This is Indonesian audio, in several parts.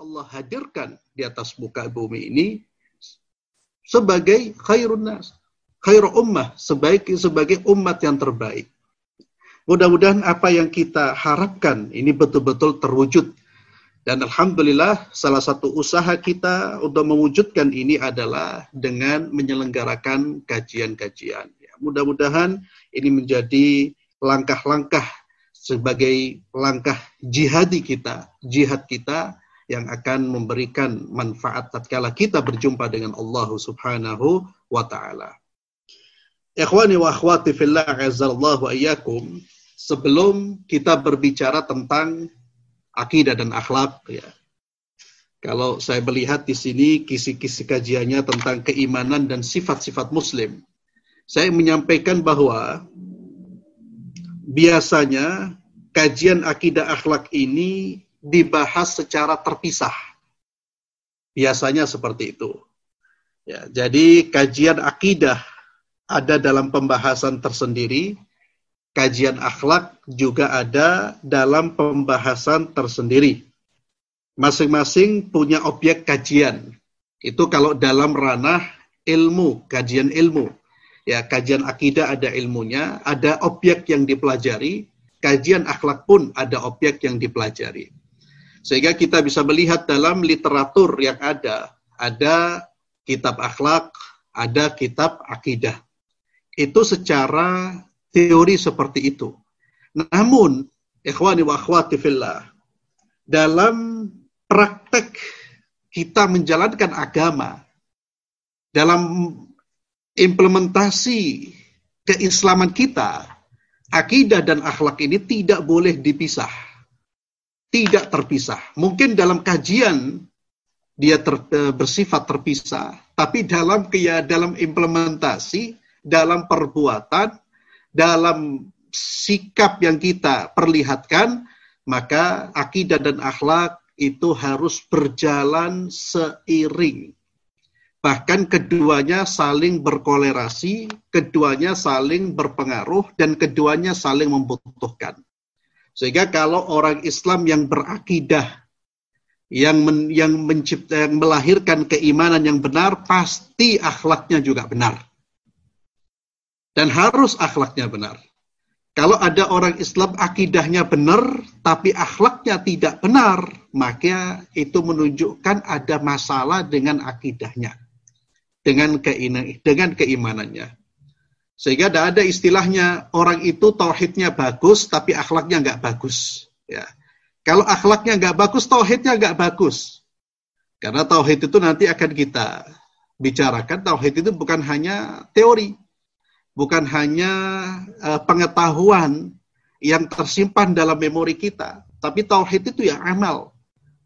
Allah hadirkan di atas muka bumi ini sebagai khairun nas, khair ummah, sebagai sebagai umat yang terbaik. Mudah-mudahan apa yang kita harapkan ini betul-betul terwujud. Dan Alhamdulillah salah satu usaha kita untuk mewujudkan ini adalah dengan menyelenggarakan kajian-kajian. Ya, mudah-mudahan ini menjadi langkah-langkah sebagai langkah jihadi kita, jihad kita yang akan memberikan manfaat tatkala kita berjumpa dengan Allah Subhanahu wa taala. Ikhwani wa akhwati fillah azallahu ayyakum, sebelum kita berbicara tentang akidah dan akhlak ya. Kalau saya melihat di sini kisi-kisi kajiannya tentang keimanan dan sifat-sifat muslim. Saya menyampaikan bahwa biasanya kajian akidah akhlak ini dibahas secara terpisah. Biasanya seperti itu. Ya, jadi kajian akidah ada dalam pembahasan tersendiri, kajian akhlak juga ada dalam pembahasan tersendiri. Masing-masing punya objek kajian. Itu kalau dalam ranah ilmu, kajian ilmu. Ya, kajian akidah ada ilmunya, ada objek yang dipelajari, kajian akhlak pun ada objek yang dipelajari. Sehingga kita bisa melihat dalam literatur yang ada, ada kitab akhlak, ada kitab akidah. Itu secara teori seperti itu. Namun, ikhwani wa akhwati fillah, dalam praktek kita menjalankan agama, dalam implementasi keislaman kita, akidah dan akhlak ini tidak boleh dipisah. Tidak terpisah. Mungkin dalam kajian dia ter, eh, bersifat terpisah, tapi dalam ya dalam implementasi, dalam perbuatan, dalam sikap yang kita perlihatkan, maka akidah dan akhlak itu harus berjalan seiring. Bahkan keduanya saling berkolerasi, keduanya saling berpengaruh, dan keduanya saling membutuhkan. Sehingga kalau orang Islam yang berakidah, yang men, yang mencipta, yang melahirkan keimanan yang benar, pasti akhlaknya juga benar dan harus akhlaknya benar. Kalau ada orang Islam akidahnya benar, tapi akhlaknya tidak benar, maka itu menunjukkan ada masalah dengan akidahnya, dengan keiman, dengan keimanannya. Sehingga tidak ada istilahnya orang itu tauhidnya bagus, tapi akhlaknya nggak bagus. Ya. Kalau akhlaknya nggak bagus, tauhidnya nggak bagus. Karena tauhid itu nanti akan kita bicarakan. Tauhid itu bukan hanya teori, bukan hanya uh, pengetahuan yang tersimpan dalam memori kita, tapi tauhid itu ya amal,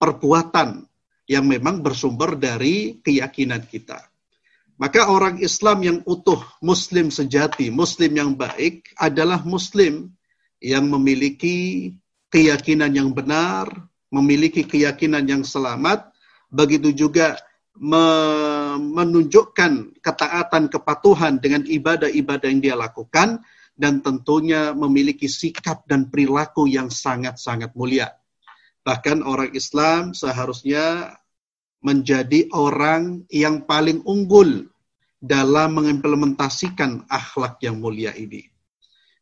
perbuatan yang memang bersumber dari keyakinan kita. Maka orang Islam yang utuh, muslim sejati, muslim yang baik adalah muslim yang memiliki keyakinan yang benar, memiliki keyakinan yang selamat, begitu juga menunjukkan ketaatan kepatuhan dengan ibadah-ibadah yang dia lakukan dan tentunya memiliki sikap dan perilaku yang sangat-sangat mulia. Bahkan orang Islam seharusnya menjadi orang yang paling unggul dalam mengimplementasikan akhlak yang mulia ini.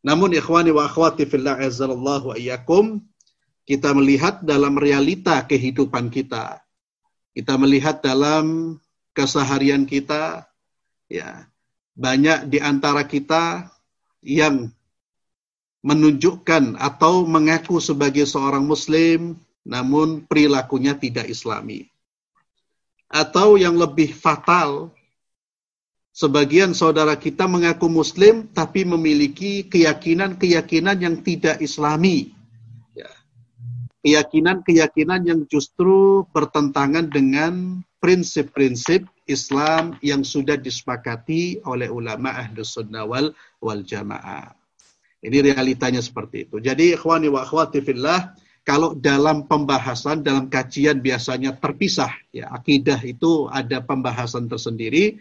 Namun ikhwani wa akhwati fillah azzallahu ayyakum, kita melihat dalam realita kehidupan kita, kita melihat dalam keseharian kita, ya banyak di antara kita yang menunjukkan atau mengaku sebagai seorang Muslim, namun perilakunya tidak Islami. Atau yang lebih fatal, sebagian saudara kita mengaku Muslim tapi memiliki keyakinan-keyakinan yang tidak Islami keyakinan-keyakinan yang justru bertentangan dengan prinsip-prinsip Islam yang sudah disepakati oleh ulama ahlus sunnah wal, wal jamaah. Ini realitanya seperti itu. Jadi ikhwani wa akhwati fillah, kalau dalam pembahasan, dalam kajian biasanya terpisah. ya Akidah itu ada pembahasan tersendiri,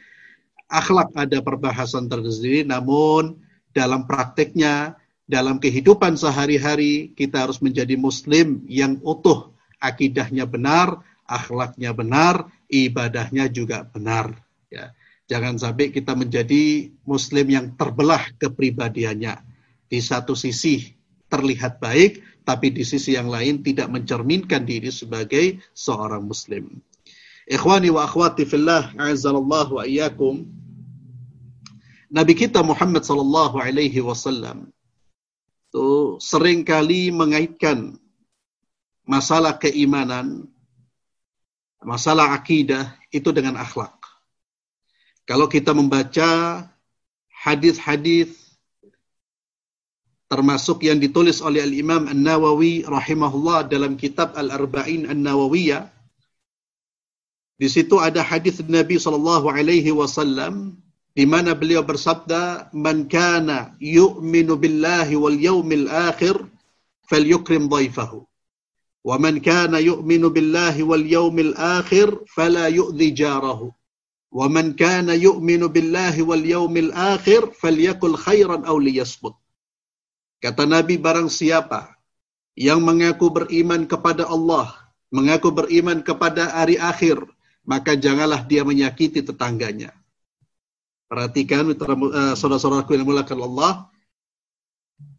akhlak ada perbahasan tersendiri, namun dalam prakteknya dalam kehidupan sehari-hari kita harus menjadi muslim yang utuh, akidahnya benar, akhlaknya benar, ibadahnya juga benar. Ya. Jangan sampai kita menjadi muslim yang terbelah kepribadiannya. Di satu sisi terlihat baik, tapi di sisi yang lain tidak mencerminkan diri sebagai seorang muslim. Ikhwani wa akhwati fillah, a'azzallahu wa. Nabi kita Muhammad sallallahu alaihi wasallam itu sering kali mengaitkan masalah keimanan, masalah akidah itu dengan akhlak. Kalau kita membaca hadis-hadis termasuk yang ditulis oleh Al-Imam An-Nawawi rahimahullah dalam kitab Al-Arba'in An-Nawawiyah di situ ada hadis Nabi sallallahu alaihi wasallam di mana beliau bersabda man kana yu'minu billahi wal yawmil akhir falyukrim dhaifahu wa man kana yu'minu billahi wal yawmil akhir fala yu'dhi jarahu وَمَنْ كَانَ يُؤْمِنُ بِاللَّهِ وَالْيَوْمِ الْآخِرِ فَلْيَقُلْ خَيْرًا أَوْ لِيَصْمُتْ Kata Nabi barang siapa yang mengaku beriman kepada Allah, mengaku beriman kepada hari akhir, maka janganlah dia menyakiti tetangganya. Perhatikan uh, saudara-saudaraku yang mulakan Allah.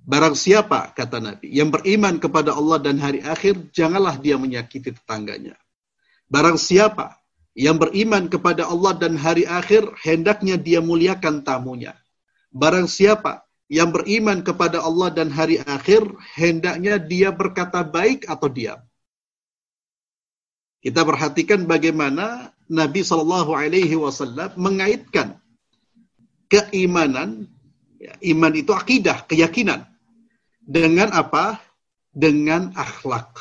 Barang siapa, kata Nabi, yang beriman kepada Allah dan hari akhir, janganlah dia menyakiti tetangganya. Barang siapa yang beriman kepada Allah dan hari akhir, hendaknya dia muliakan tamunya. Barang siapa yang beriman kepada Allah dan hari akhir, hendaknya dia berkata baik atau diam. Kita perhatikan bagaimana Nabi Shallallahu Alaihi Wasallam mengaitkan keimanan, ya, iman itu akidah, keyakinan, dengan apa? Dengan akhlak.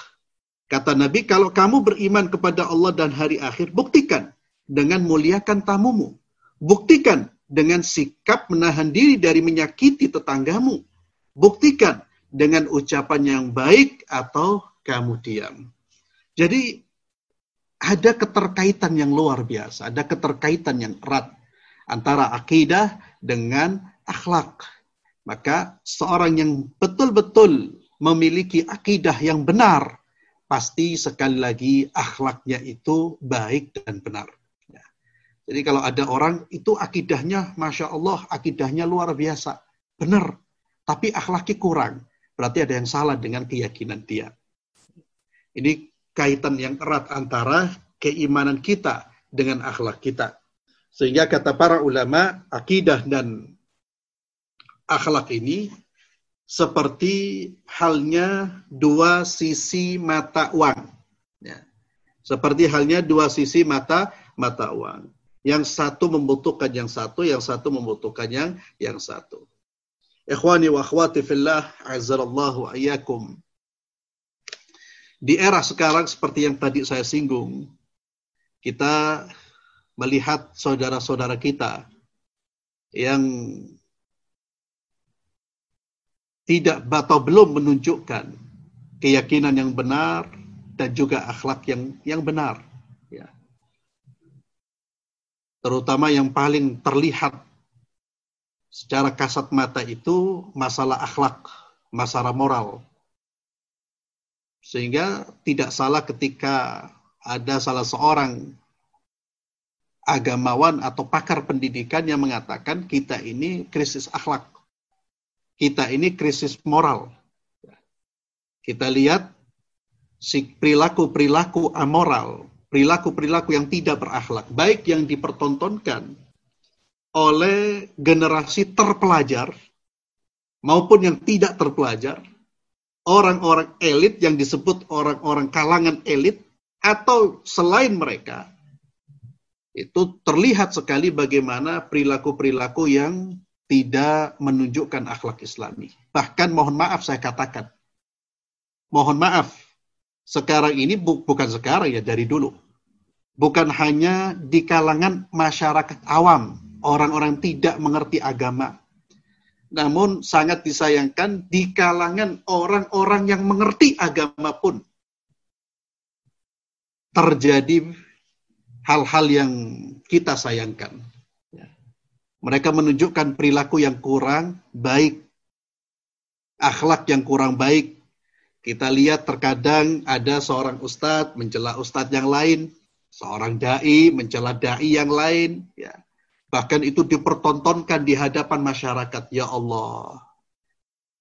Kata Nabi, kalau kamu beriman kepada Allah dan hari akhir, buktikan dengan muliakan tamumu. Buktikan dengan sikap menahan diri dari menyakiti tetanggamu. Buktikan dengan ucapan yang baik atau kamu diam. Jadi ada keterkaitan yang luar biasa, ada keterkaitan yang erat antara akidah dengan akhlak. Maka seorang yang betul-betul memiliki akidah yang benar, pasti sekali lagi akhlaknya itu baik dan benar. Jadi kalau ada orang itu akidahnya, masya Allah, akidahnya luar biasa, benar, tapi akhlaknya kurang, berarti ada yang salah dengan keyakinan dia. Ini kaitan yang erat antara keimanan kita dengan akhlak kita. Sehingga kata para ulama, akidah dan akhlak ini seperti halnya dua sisi mata uang. Ya. Seperti halnya dua sisi mata mata uang. Yang satu membutuhkan yang satu, yang satu membutuhkan yang yang satu. Ikhwani wa akhwati fillah, azzarallahu ayyakum. Di era sekarang seperti yang tadi saya singgung, kita melihat saudara-saudara kita yang tidak atau belum menunjukkan keyakinan yang benar dan juga akhlak yang yang benar. Terutama yang paling terlihat secara kasat mata itu masalah akhlak, masalah moral. Sehingga tidak salah ketika ada salah seorang agamawan atau pakar pendidikan yang mengatakan kita ini krisis akhlak kita ini krisis moral. Kita lihat si perilaku-perilaku amoral, perilaku-perilaku yang tidak berakhlak, baik yang dipertontonkan oleh generasi terpelajar maupun yang tidak terpelajar, orang-orang elit yang disebut orang-orang kalangan elit atau selain mereka, itu terlihat sekali bagaimana perilaku-perilaku yang tidak menunjukkan akhlak islami. Bahkan mohon maaf saya katakan, mohon maaf, sekarang ini bu bukan sekarang ya, dari dulu. Bukan hanya di kalangan masyarakat awam, orang-orang tidak mengerti agama. Namun sangat disayangkan di kalangan orang-orang yang mengerti agama pun terjadi hal-hal yang kita sayangkan. Mereka menunjukkan perilaku yang kurang baik, akhlak yang kurang baik, Kita lihat terkadang ada seorang ustadz mencela ustadz yang lain, seorang dai mencela dai yang lain, ya. Bahkan itu dipertontonkan di hadapan masyarakat. Ya Allah,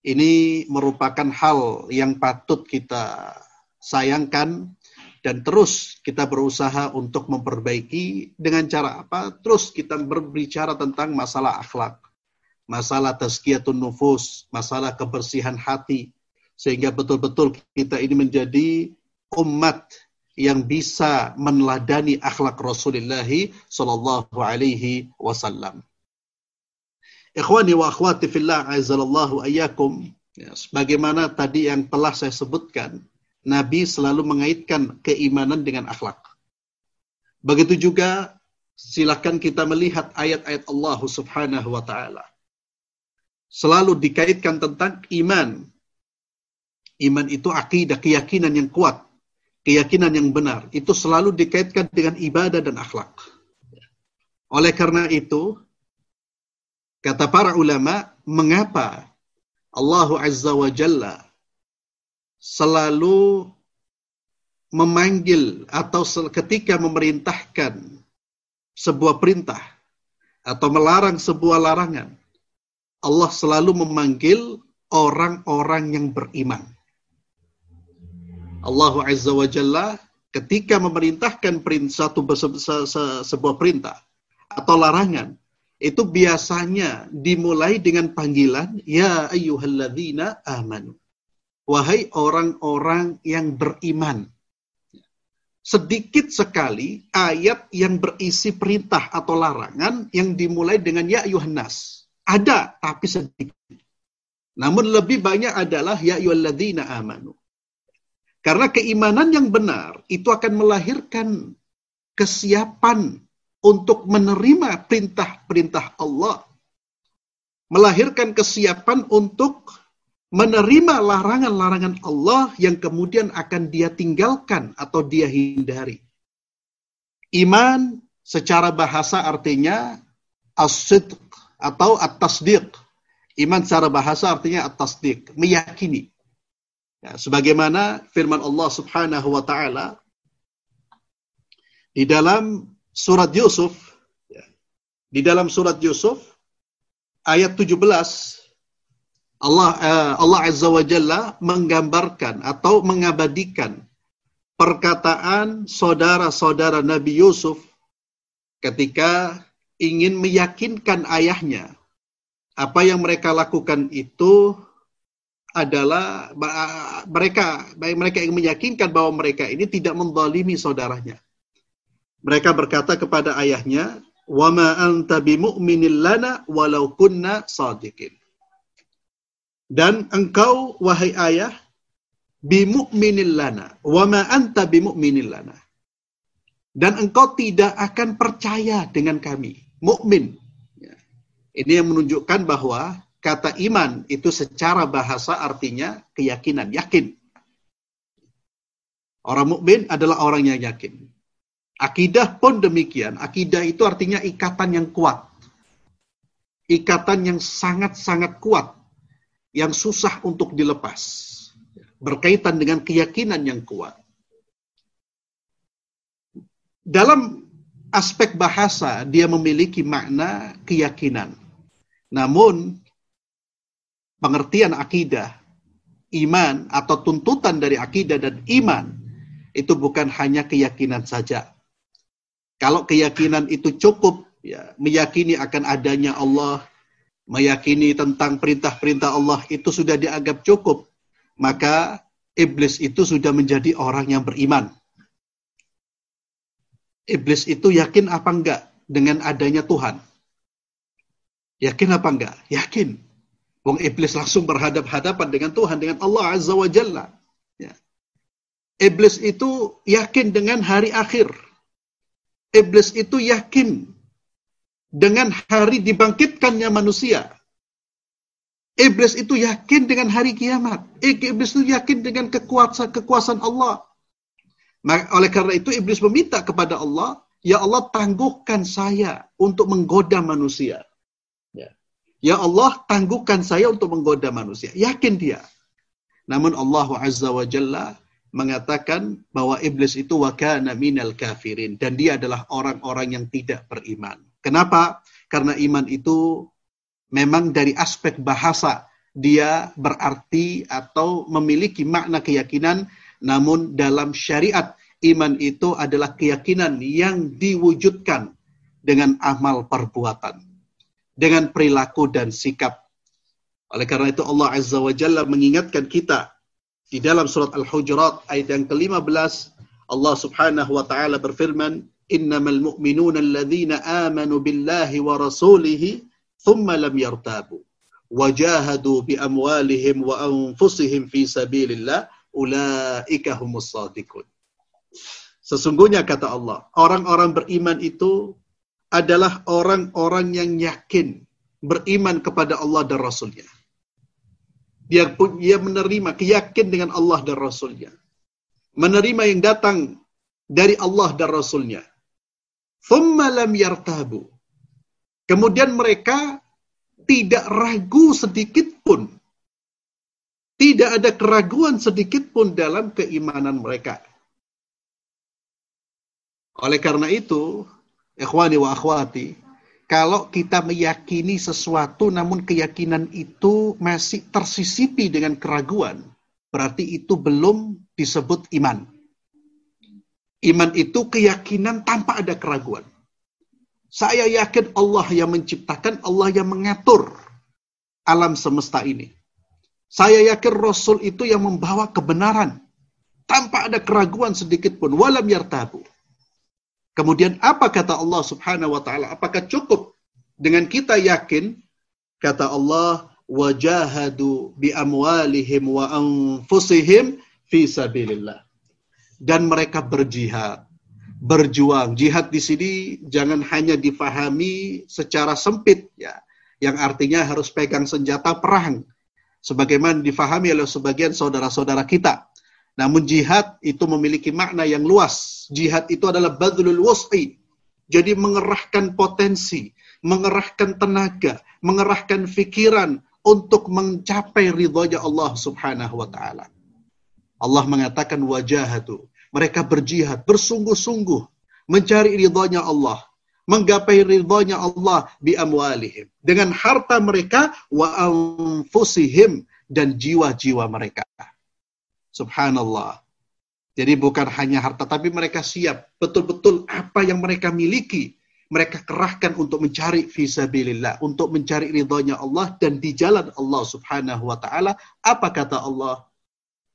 ini merupakan hal yang patut kita sayangkan dan terus kita berusaha untuk memperbaiki dengan cara apa? Terus kita berbicara tentang masalah akhlak, masalah tazkiyatun nufus, masalah kebersihan hati, sehingga betul-betul kita ini menjadi umat yang bisa meneladani akhlak Rasulullah sallallahu alaihi wasallam. Ikhwani wa akhwati fillah azzalallahu ayyakum. Ya, sebagaimana tadi yang telah saya sebutkan, Nabi selalu mengaitkan keimanan dengan akhlak. Begitu juga silakan kita melihat ayat-ayat Allah Subhanahu wa taala. Selalu dikaitkan tentang iman Iman itu akidah, keyakinan yang kuat, keyakinan yang benar. Itu selalu dikaitkan dengan ibadah dan akhlak. Oleh karena itu, kata para ulama, mengapa Allah Azza wa Jalla selalu memanggil atau ketika memerintahkan sebuah perintah atau melarang sebuah larangan, Allah selalu memanggil orang-orang yang beriman. Allah Azza wa Jalla ketika memerintahkan satu sebuah perintah atau larangan itu biasanya dimulai dengan panggilan ya ayyuhalladzina amanu. Wahai orang-orang yang beriman. Sedikit sekali ayat yang berisi perintah atau larangan yang dimulai dengan ya ayyuhannas. Ada tapi sedikit. Namun lebih banyak adalah ya ayyuhalladzina amanu karena keimanan yang benar itu akan melahirkan kesiapan untuk menerima perintah-perintah Allah. Melahirkan kesiapan untuk menerima larangan-larangan Allah yang kemudian akan dia tinggalkan atau dia hindari. Iman secara bahasa artinya as atau at-tasdiq. Iman secara bahasa artinya at-tasdiq, meyakini. Ya, sebagaimana firman Allah Subhanahu wa taala di dalam surat Yusuf ya, di dalam surat Yusuf ayat 17 Allah uh, Allah Azza wa Jalla menggambarkan atau mengabadikan perkataan saudara-saudara Nabi Yusuf ketika ingin meyakinkan ayahnya. Apa yang mereka lakukan itu adalah mereka mereka yang meyakinkan bahwa mereka ini tidak mendalimi saudaranya. Mereka berkata kepada ayahnya, "Wa ma anta lana walau kunna sadiqin." Dan engkau wahai ayah bimu'minin lana, wa ma anta lana. Dan engkau tidak akan percaya dengan kami, mukmin. Ya. Ini yang menunjukkan bahwa kata iman itu secara bahasa artinya keyakinan, yakin. Orang mukmin adalah orang yang yakin. Akidah pun demikian. Akidah itu artinya ikatan yang kuat. Ikatan yang sangat-sangat kuat. Yang susah untuk dilepas. Berkaitan dengan keyakinan yang kuat. Dalam aspek bahasa, dia memiliki makna keyakinan. Namun, pengertian akidah, iman atau tuntutan dari akidah dan iman itu bukan hanya keyakinan saja. Kalau keyakinan itu cukup, ya, meyakini akan adanya Allah, meyakini tentang perintah-perintah Allah itu sudah dianggap cukup, maka iblis itu sudah menjadi orang yang beriman. Iblis itu yakin apa enggak dengan adanya Tuhan? Yakin apa enggak? Yakin. Wong iblis langsung berhadap-hadapan dengan Tuhan, dengan Allah Azza wa Jalla. Ya. Iblis itu yakin dengan hari akhir. Iblis itu yakin dengan hari dibangkitkannya manusia. Iblis itu yakin dengan hari kiamat. Iblis itu yakin dengan kekuasaan kekuasaan Allah. Oleh karena itu iblis meminta kepada Allah, Ya Allah tangguhkan saya untuk menggoda manusia. Ya Allah, tangguhkan saya untuk menggoda manusia. Yakin dia. Namun Allah Azza wa Jalla mengatakan bahwa iblis itu wakana minal kafirin dan dia adalah orang-orang yang tidak beriman. Kenapa? Karena iman itu memang dari aspek bahasa dia berarti atau memiliki makna keyakinan namun dalam syariat iman itu adalah keyakinan yang diwujudkan dengan amal perbuatan dengan perilaku dan sikap. Oleh karena itu Allah Azza wa Jalla mengingatkan kita di dalam surat Al-Hujurat ayat yang ke-15 Allah Subhanahu wa taala berfirman innamal mu'minuna alladhina amanu billahi wa rasulihi thumma lam yartabu wajahadu bi amwalihim wa anfusihim fi sabilillah ulaika humus sadiqun. Sesungguhnya kata Allah orang-orang beriman itu adalah orang-orang yang yakin beriman kepada Allah dan Rasulnya dia dia menerima keyakin dengan Allah dan Rasulnya. Menerima yang datang dari Allah dan Rasulnya. Thumma yartabu. Kemudian mereka tidak ragu sedikit pun. Tidak ada keraguan sedikit pun dalam keimanan mereka. Oleh karena itu, ikhwani wa akhwati, kalau kita meyakini sesuatu namun keyakinan itu masih tersisipi dengan keraguan, berarti itu belum disebut iman. Iman itu keyakinan tanpa ada keraguan. Saya yakin Allah yang menciptakan, Allah yang mengatur alam semesta ini. Saya yakin Rasul itu yang membawa kebenaran tanpa ada keraguan sedikit pun. Walam yartabu. Kemudian apa kata Allah Subhanahu wa taala? Apakah cukup dengan kita yakin kata Allah wajahadu bi amwalihim wa anfusihim fi sabilillah. Dan mereka berjihad, berjuang. Jihad di sini jangan hanya difahami secara sempit ya, yang artinya harus pegang senjata perang sebagaimana difahami oleh sebagian saudara-saudara kita namun jihad itu memiliki makna yang luas. Jihad itu adalah badlul wus'i. Jadi mengerahkan potensi, mengerahkan tenaga, mengerahkan fikiran untuk mencapai ridhonya Allah Subhanahu wa taala. Allah mengatakan wajahatu. Mereka berjihad, bersungguh-sungguh mencari ridhonya Allah, menggapai ridhonya Allah bi amwalihim dengan harta mereka wa anfusihim dan jiwa-jiwa mereka. Subhanallah. Jadi bukan hanya harta, tapi mereka siap betul-betul apa yang mereka miliki. Mereka kerahkan untuk mencari visabilillah, untuk mencari ridhonya Allah dan di jalan Allah subhanahu wa ta'ala. Apa kata Allah?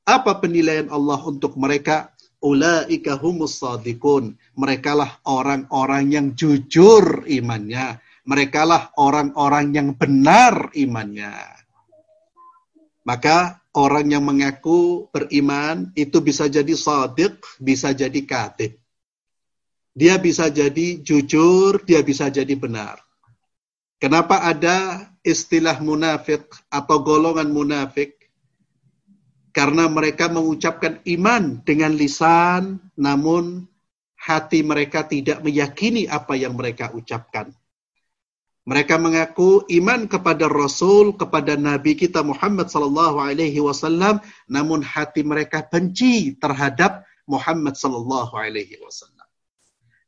Apa penilaian Allah untuk mereka? Ulaika humus sadikun. Mereka lah orang-orang yang jujur imannya. Mereka lah orang-orang yang benar imannya. Maka orang yang mengaku beriman itu bisa jadi sadiq, bisa jadi katib. Dia bisa jadi jujur, dia bisa jadi benar. Kenapa ada istilah munafik atau golongan munafik? Karena mereka mengucapkan iman dengan lisan, namun hati mereka tidak meyakini apa yang mereka ucapkan. Mereka mengaku iman kepada Rasul, kepada Nabi kita Muhammad sallallahu alaihi wasallam, namun hati mereka benci terhadap Muhammad sallallahu alaihi wasallam.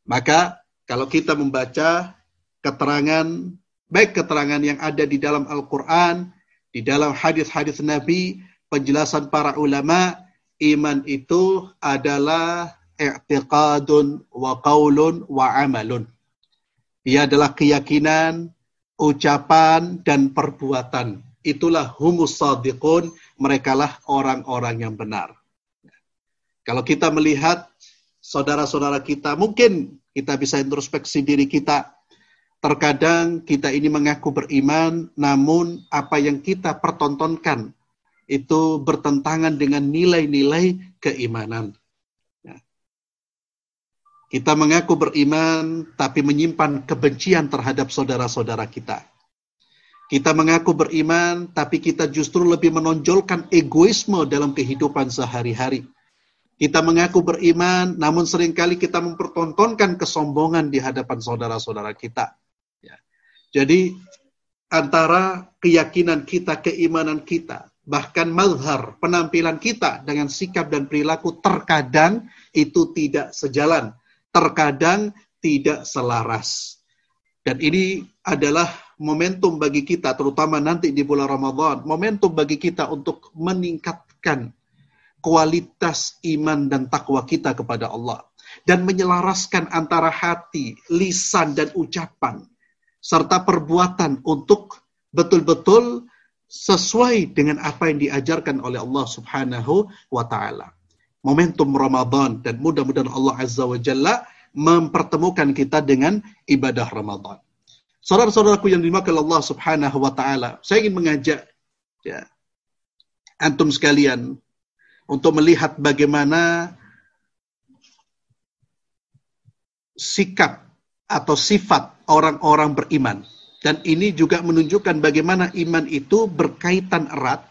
Maka kalau kita membaca keterangan baik keterangan yang ada di dalam Al-Qur'an, di dalam hadis-hadis Nabi, penjelasan para ulama, iman itu adalah i'tiqadun wa qaulun wa amalun ia adalah keyakinan, ucapan, dan perbuatan. Itulah humus sadiqun, merekalah orang-orang yang benar. Kalau kita melihat saudara-saudara kita, mungkin kita bisa introspeksi diri kita. Terkadang kita ini mengaku beriman, namun apa yang kita pertontonkan itu bertentangan dengan nilai-nilai keimanan. Kita mengaku beriman, tapi menyimpan kebencian terhadap saudara-saudara kita. Kita mengaku beriman, tapi kita justru lebih menonjolkan egoisme dalam kehidupan sehari-hari. Kita mengaku beriman, namun sering kali kita mempertontonkan kesombongan di hadapan saudara-saudara kita. Ya. Jadi, antara keyakinan kita, keimanan kita, bahkan mazhar, penampilan kita dengan sikap dan perilaku terkadang itu tidak sejalan, terkadang tidak selaras. Dan ini adalah momentum bagi kita, terutama nanti di bulan Ramadan, momentum bagi kita untuk meningkatkan kualitas iman dan takwa kita kepada Allah dan menyelaraskan antara hati, lisan dan ucapan serta perbuatan untuk betul-betul sesuai dengan apa yang diajarkan oleh Allah Subhanahu wa taala. Momentum Ramadan dan mudah-mudahan Allah Azza wa Jalla mempertemukan kita dengan ibadah Ramadan. Saudara-saudaraku yang dimakan Allah Subhanahu wa taala, saya ingin mengajak ya antum sekalian untuk melihat bagaimana sikap atau sifat orang-orang beriman. Dan ini juga menunjukkan bagaimana iman itu berkaitan erat,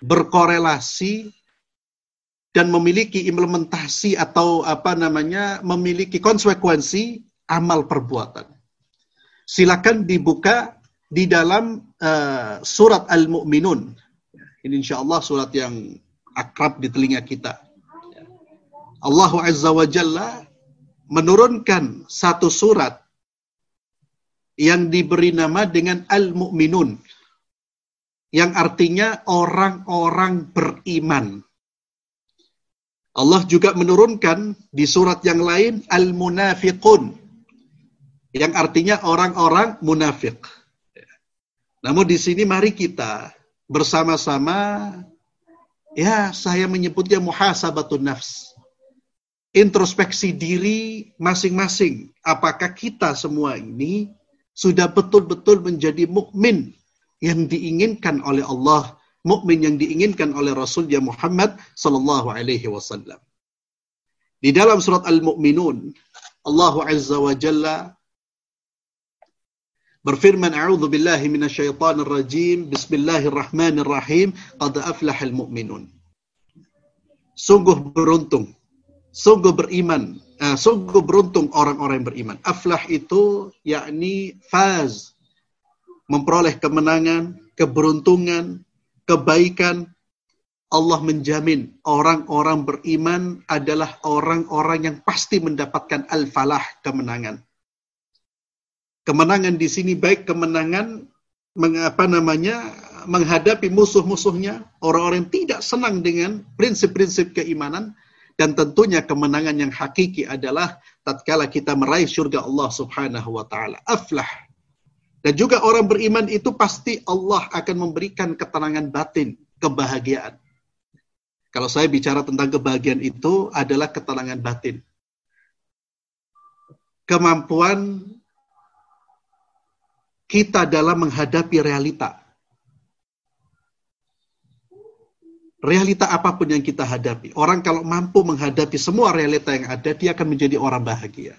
berkorelasi, dan memiliki implementasi atau apa namanya, memiliki konsekuensi amal perbuatan. Silakan dibuka di dalam uh, surat Al-Mu'minun. Ini insya Allah surat yang akrab di telinga kita. Allah Azza wa Jalla menurunkan satu surat yang diberi nama dengan Al-Mu'minun. Yang artinya orang-orang beriman. Allah juga menurunkan di surat yang lain Al-Munafiqun. Yang artinya orang-orang munafik. Namun di sini mari kita bersama-sama ya saya menyebutnya muhasabatun nafs introspeksi diri masing-masing. Apakah kita semua ini sudah betul-betul menjadi mukmin yang diinginkan oleh Allah, mukmin yang diinginkan oleh Rasulnya Muhammad sallallahu alaihi wasallam. Di dalam surat Al-Mu'minun, Allah Azza wa Jalla berfirman, "A'udzu billahi minasyaitonir rajim. Bismillahirrahmanirrahim. Qad aflahal mu'minun." Sungguh beruntung sungguh beriman, uh, sungguh beruntung orang-orang yang beriman. Aflah itu yakni faz, memperoleh kemenangan, keberuntungan, kebaikan. Allah menjamin orang-orang beriman adalah orang-orang yang pasti mendapatkan al-falah, kemenangan. Kemenangan di sini baik kemenangan mengapa namanya menghadapi musuh-musuhnya, orang-orang yang tidak senang dengan prinsip-prinsip keimanan, dan tentunya kemenangan yang hakiki adalah tatkala kita meraih surga Allah Subhanahu wa taala. Aflah. Dan juga orang beriman itu pasti Allah akan memberikan ketenangan batin, kebahagiaan. Kalau saya bicara tentang kebahagiaan itu adalah ketenangan batin. Kemampuan kita dalam menghadapi realita. realita apa pun yang kita hadapi. Orang kalau mampu menghadapi semua realita yang ada, dia akan menjadi orang bahagia.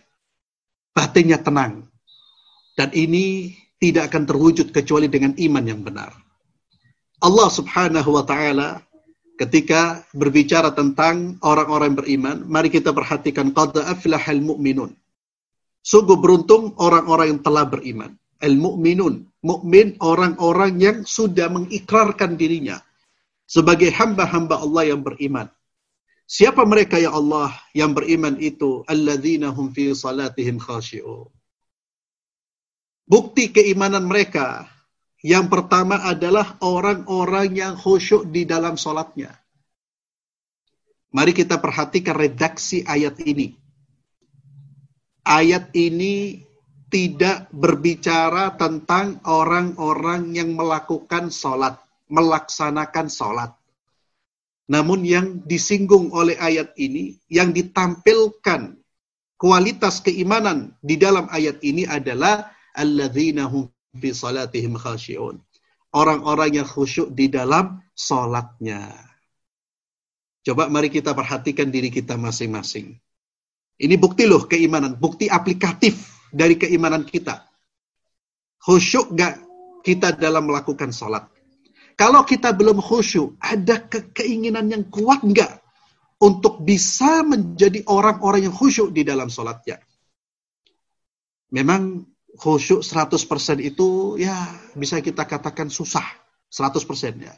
Batinnya tenang. Dan ini tidak akan terwujud kecuali dengan iman yang benar. Allah subhanahu wa ta'ala ketika berbicara tentang orang-orang beriman, mari kita perhatikan qad aflahal mu'minun. Sungguh beruntung orang-orang yang telah beriman. Al-mu'minun, mukmin orang-orang yang sudah mengikrarkan dirinya, sebagai hamba-hamba Allah yang beriman. Siapa mereka ya Allah yang beriman itu? Alladzina hum fi salatihim khashi'un. Bukti keimanan mereka yang pertama adalah orang-orang yang khusyuk di dalam solatnya. Mari kita perhatikan redaksi ayat ini. Ayat ini tidak berbicara tentang orang-orang yang melakukan solat melaksanakan sholat. Namun yang disinggung oleh ayat ini, yang ditampilkan kualitas keimanan di dalam ayat ini adalah alladzina hum fi salatihim. Orang-orang yang khusyuk di dalam salatnya. Coba mari kita perhatikan diri kita masing-masing. Ini bukti loh keimanan, bukti aplikatif dari keimanan kita. Khusyuk gak kita dalam melakukan salat? Kalau kita belum khusyuk, ada ke keinginan yang kuat enggak untuk bisa menjadi orang-orang yang khusyuk di dalam sholatnya? Memang khusyuk 100% itu ya bisa kita katakan susah. 100% ya.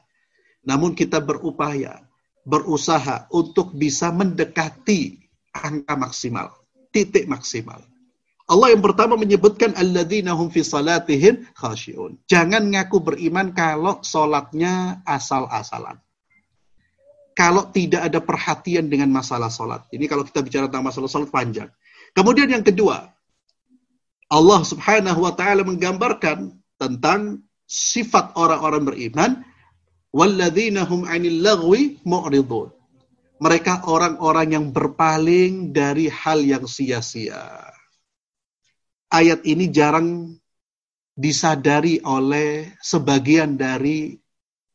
Namun kita berupaya, berusaha untuk bisa mendekati angka maksimal, titik maksimal. Allah yang pertama menyebutkan alladzina hum fi salatihim khasyi'un. Jangan ngaku beriman kalau salatnya asal-asalan. Kalau tidak ada perhatian dengan masalah salat. Ini kalau kita bicara tentang masalah salat panjang. Kemudian yang kedua, Allah Subhanahu wa taala menggambarkan tentang sifat orang-orang beriman walladzina hum 'anil lagwi mu'ridun. Mereka orang-orang yang berpaling dari hal yang sia-sia ayat ini jarang disadari oleh sebagian dari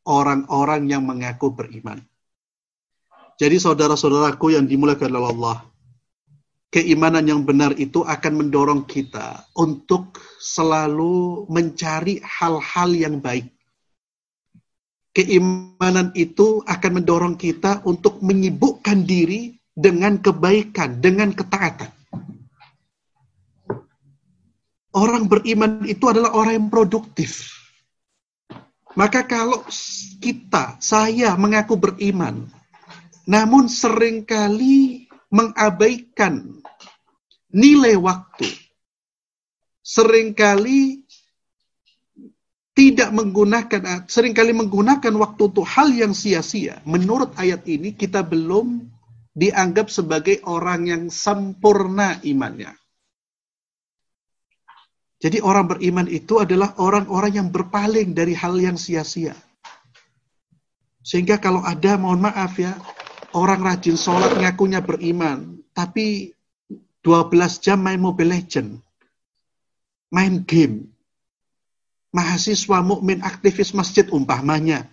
orang-orang yang mengaku beriman. Jadi saudara-saudaraku yang dimuliakan oleh Allah, keimanan yang benar itu akan mendorong kita untuk selalu mencari hal-hal yang baik. Keimanan itu akan mendorong kita untuk menyibukkan diri dengan kebaikan, dengan ketaatan. Orang beriman itu adalah orang yang produktif. Maka kalau kita, saya mengaku beriman, namun sering kali mengabaikan nilai waktu, sering kali tidak menggunakan, sering kali menggunakan waktu untuk hal yang sia-sia. Menurut ayat ini, kita belum dianggap sebagai orang yang sempurna imannya. Jadi orang beriman itu adalah orang-orang yang berpaling dari hal yang sia-sia. Sehingga kalau ada, mohon maaf ya, orang rajin sholat ngakunya beriman, tapi 12 jam main Mobile Legend, main game, mahasiswa mukmin aktivis masjid umpamanya,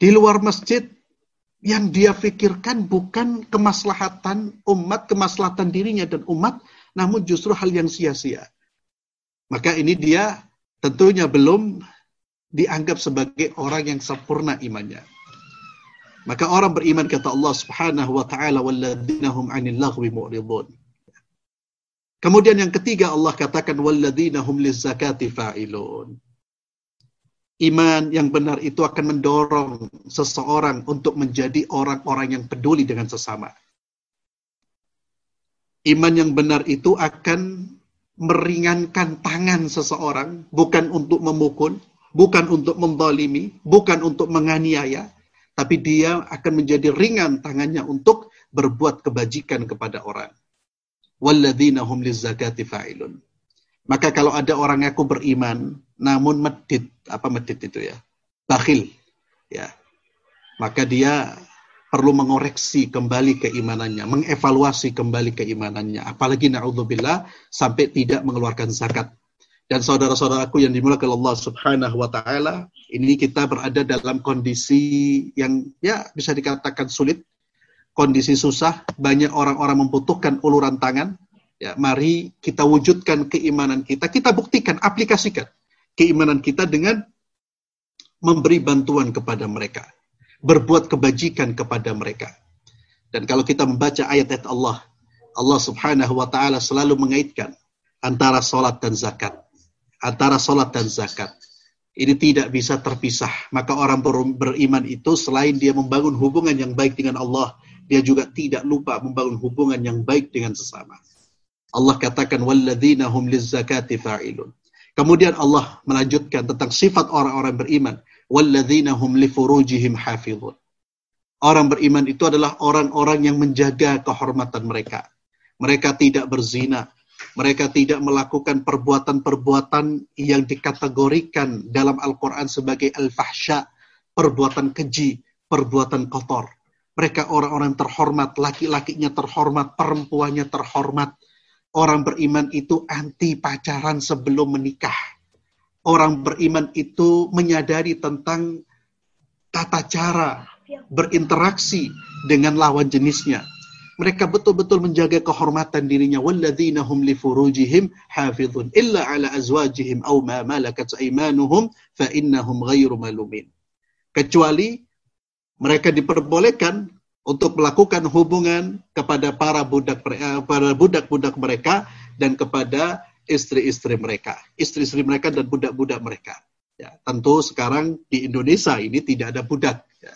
di luar masjid yang dia pikirkan bukan kemaslahatan umat, kemaslahatan dirinya dan umat, namun justru hal yang sia-sia. Maka ini dia tentunya belum dianggap sebagai orang yang sempurna imannya. Maka orang beriman kata Allah Subhanahu wa taala walladzina hum 'anil laghwi mu'ridun. Kemudian yang ketiga Allah katakan walladzina hum lizakati fa'ilun. Iman yang benar itu akan mendorong seseorang untuk menjadi orang-orang yang peduli dengan sesama. Iman yang benar itu akan meringankan tangan seseorang, bukan untuk memukul, bukan untuk membalimi, bukan untuk menganiaya, tapi dia akan menjadi ringan tangannya untuk berbuat kebajikan kepada orang. Walladzina hum lizzakati fa'ilun. Maka kalau ada orang aku beriman, namun medit, apa medit itu ya? Bakhil, ya. Maka dia perlu mengoreksi kembali keimanannya, mengevaluasi kembali keimanannya. Apalagi na'udzubillah sampai tidak mengeluarkan zakat. Dan saudara-saudaraku yang dimulakan Allah subhanahu wa ta'ala, ini kita berada dalam kondisi yang ya bisa dikatakan sulit, kondisi susah, banyak orang-orang membutuhkan uluran tangan. Ya, mari kita wujudkan keimanan kita, kita buktikan, aplikasikan keimanan kita dengan memberi bantuan kepada mereka berbuat kebajikan kepada mereka. Dan kalau kita membaca ayat-ayat Allah, Allah Subhanahu wa taala selalu mengaitkan antara salat dan zakat. Antara salat dan zakat. Ini tidak bisa terpisah. Maka orang beriman itu selain dia membangun hubungan yang baik dengan Allah, dia juga tidak lupa membangun hubungan yang baik dengan sesama. Allah katakan walladzina hum lizzakati fa'ilun. Kemudian Allah melanjutkan tentang sifat orang-orang beriman walladzina hum li furujihim hafizun. Orang beriman itu adalah orang-orang yang menjaga kehormatan mereka. Mereka tidak berzina, mereka tidak melakukan perbuatan-perbuatan yang dikategorikan dalam Al-Quran sebagai al-fahsya, perbuatan keji, perbuatan kotor. Mereka orang-orang terhormat, laki-lakinya terhormat, perempuannya terhormat. Orang beriman itu anti pacaran sebelum menikah orang beriman itu menyadari tentang tata cara berinteraksi dengan lawan jenisnya. Mereka betul-betul menjaga kehormatan dirinya. Walladzina hum li furujihim hafizun illa ala azwajihim aw ma malakat aymanuhum fa innahum ghairu malumin. Kecuali mereka diperbolehkan untuk melakukan hubungan kepada para budak eh, para budak-budak mereka dan kepada istri-istri mereka, istri-istri mereka dan budak-budak mereka. Ya, tentu sekarang di Indonesia ini tidak ada budak. Ya.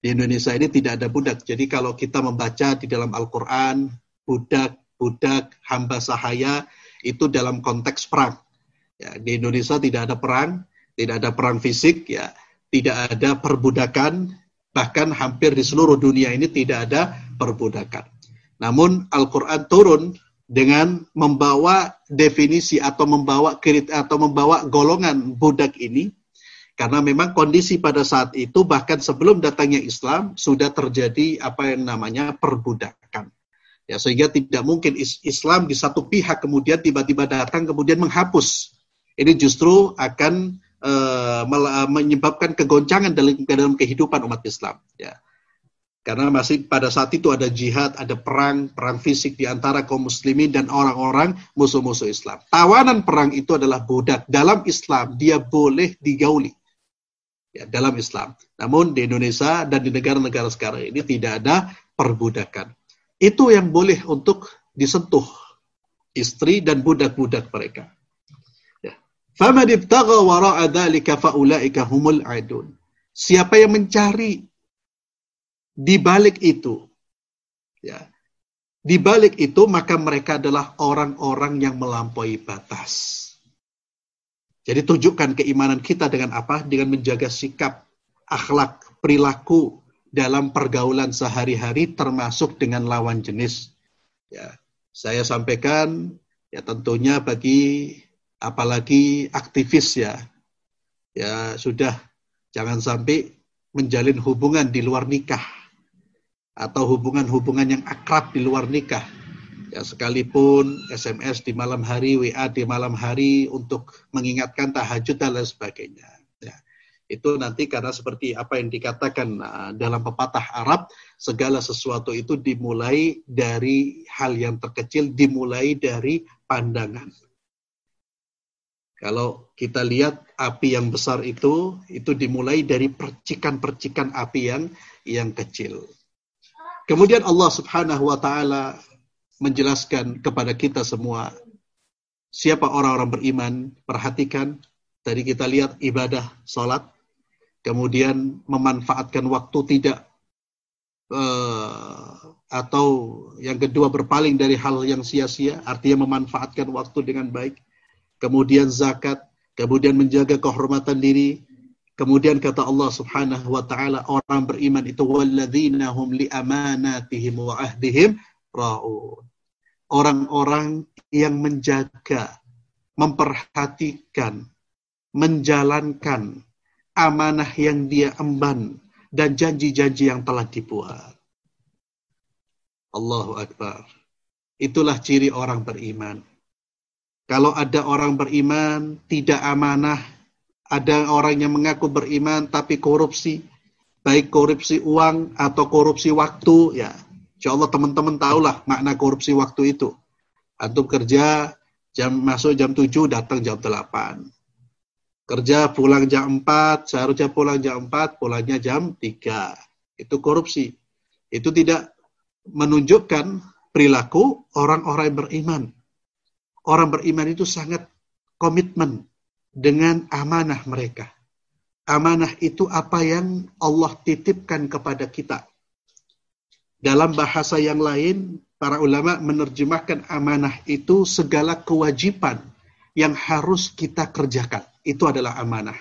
Di Indonesia ini tidak ada budak. Jadi kalau kita membaca di dalam Al-Quran, budak, budak, hamba sahaya, itu dalam konteks perang. Ya, di Indonesia tidak ada perang, tidak ada perang fisik, ya, tidak ada perbudakan, bahkan hampir di seluruh dunia ini tidak ada perbudakan. Namun Al-Quran turun dengan membawa definisi atau membawa atau membawa golongan budak ini karena memang kondisi pada saat itu bahkan sebelum datangnya Islam sudah terjadi apa yang namanya perbudakan. Ya sehingga tidak mungkin Islam di satu pihak kemudian tiba-tiba datang kemudian menghapus. Ini justru akan uh, menyebabkan kegoncangan dalam dalam kehidupan umat Islam, ya. Karena masih pada saat itu ada jihad, ada perang, perang fisik di antara kaum muslimin dan orang-orang musuh-musuh Islam. Tawanan perang itu adalah budak. Dalam Islam dia boleh digauli. Ya, dalam Islam. Namun di Indonesia dan di negara-negara sekarang ini tidak ada perbudakan. Itu yang boleh untuk disentuh istri dan budak-budak mereka. Faman ibtagha wara'a faulaika humul adun. Siapa yang mencari di balik itu ya. Di balik itu maka mereka adalah orang-orang yang melampaui batas. Jadi tunjukkan keimanan kita dengan apa? Dengan menjaga sikap, akhlak, perilaku dalam pergaulan sehari-hari termasuk dengan lawan jenis. Ya, saya sampaikan ya tentunya bagi apalagi aktivis ya. Ya sudah jangan sampai menjalin hubungan di luar nikah atau hubungan-hubungan yang akrab di luar nikah. Ya, sekalipun SMS di malam hari, WA di malam hari untuk mengingatkan tahajud dan lain sebagainya. Ya, itu nanti karena seperti apa yang dikatakan uh, dalam pepatah Arab, segala sesuatu itu dimulai dari hal yang terkecil, dimulai dari pandangan. Kalau kita lihat api yang besar itu, itu dimulai dari percikan-percikan api yang yang kecil. Kemudian Allah Subhanahu wa taala menjelaskan kepada kita semua siapa orang-orang beriman, perhatikan tadi kita lihat ibadah salat, kemudian memanfaatkan waktu tidak uh, atau yang kedua berpaling dari hal yang sia-sia, artinya memanfaatkan waktu dengan baik. Kemudian zakat, kemudian menjaga kehormatan diri, Kemudian kata Allah Subhanahu wa taala orang beriman itu walladzina hum li amanatihim wa ahdihim raun. Orang-orang yang menjaga, memperhatikan, menjalankan amanah yang dia emban dan janji-janji yang telah dibuat. Allahu Akbar. Itulah ciri orang beriman. Kalau ada orang beriman tidak amanah, ada orang yang mengaku beriman tapi korupsi, baik korupsi uang atau korupsi waktu, ya. Insya Allah teman-teman tahulah makna korupsi waktu itu. Antum kerja jam masuk jam 7 datang jam 8. Kerja pulang jam 4, seharusnya pulang jam 4, pulangnya jam 3. Itu korupsi. Itu tidak menunjukkan perilaku orang-orang beriman. Orang beriman itu sangat komitmen dengan amanah mereka. Amanah itu apa yang Allah titipkan kepada kita. Dalam bahasa yang lain, para ulama menerjemahkan amanah itu segala kewajiban yang harus kita kerjakan. Itu adalah amanah.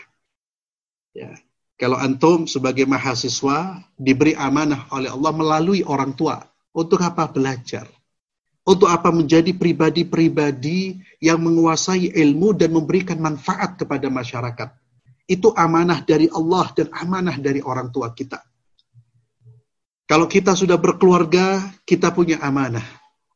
Ya. Kalau antum sebagai mahasiswa diberi amanah oleh Allah melalui orang tua. Untuk apa? Belajar. Untuk apa menjadi pribadi-pribadi yang menguasai ilmu dan memberikan manfaat kepada masyarakat. Itu amanah dari Allah dan amanah dari orang tua kita. Kalau kita sudah berkeluarga, kita punya amanah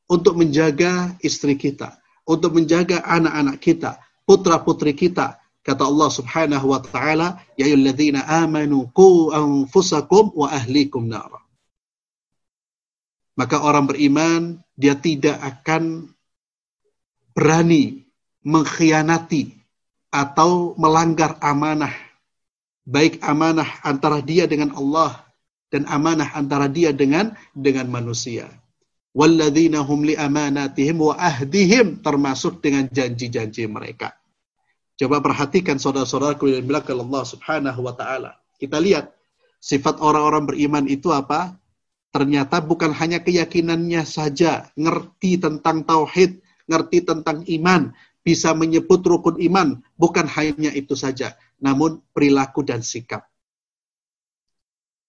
untuk menjaga istri kita, untuk menjaga anak-anak kita, putra-putri kita. Kata Allah Subhanahu wa taala, "Ya ayyuhalladzina amanu qu anfusakum wa ahlikum nara." Maka orang beriman dia tidak akan berani mengkhianati atau melanggar amanah baik amanah antara dia dengan Allah dan amanah antara dia dengan dengan manusia. Walladzina hum li amanatihim wa ahdihim termasuk dengan janji-janji mereka. Coba perhatikan saudara-saudaraku yang bilang Allah Subhanahu wa taala. Kita lihat sifat orang-orang beriman itu apa? Ternyata bukan hanya keyakinannya saja, ngerti tentang tauhid, ngerti tentang iman, bisa menyebut rukun iman, bukan hanya itu saja, namun perilaku dan sikap.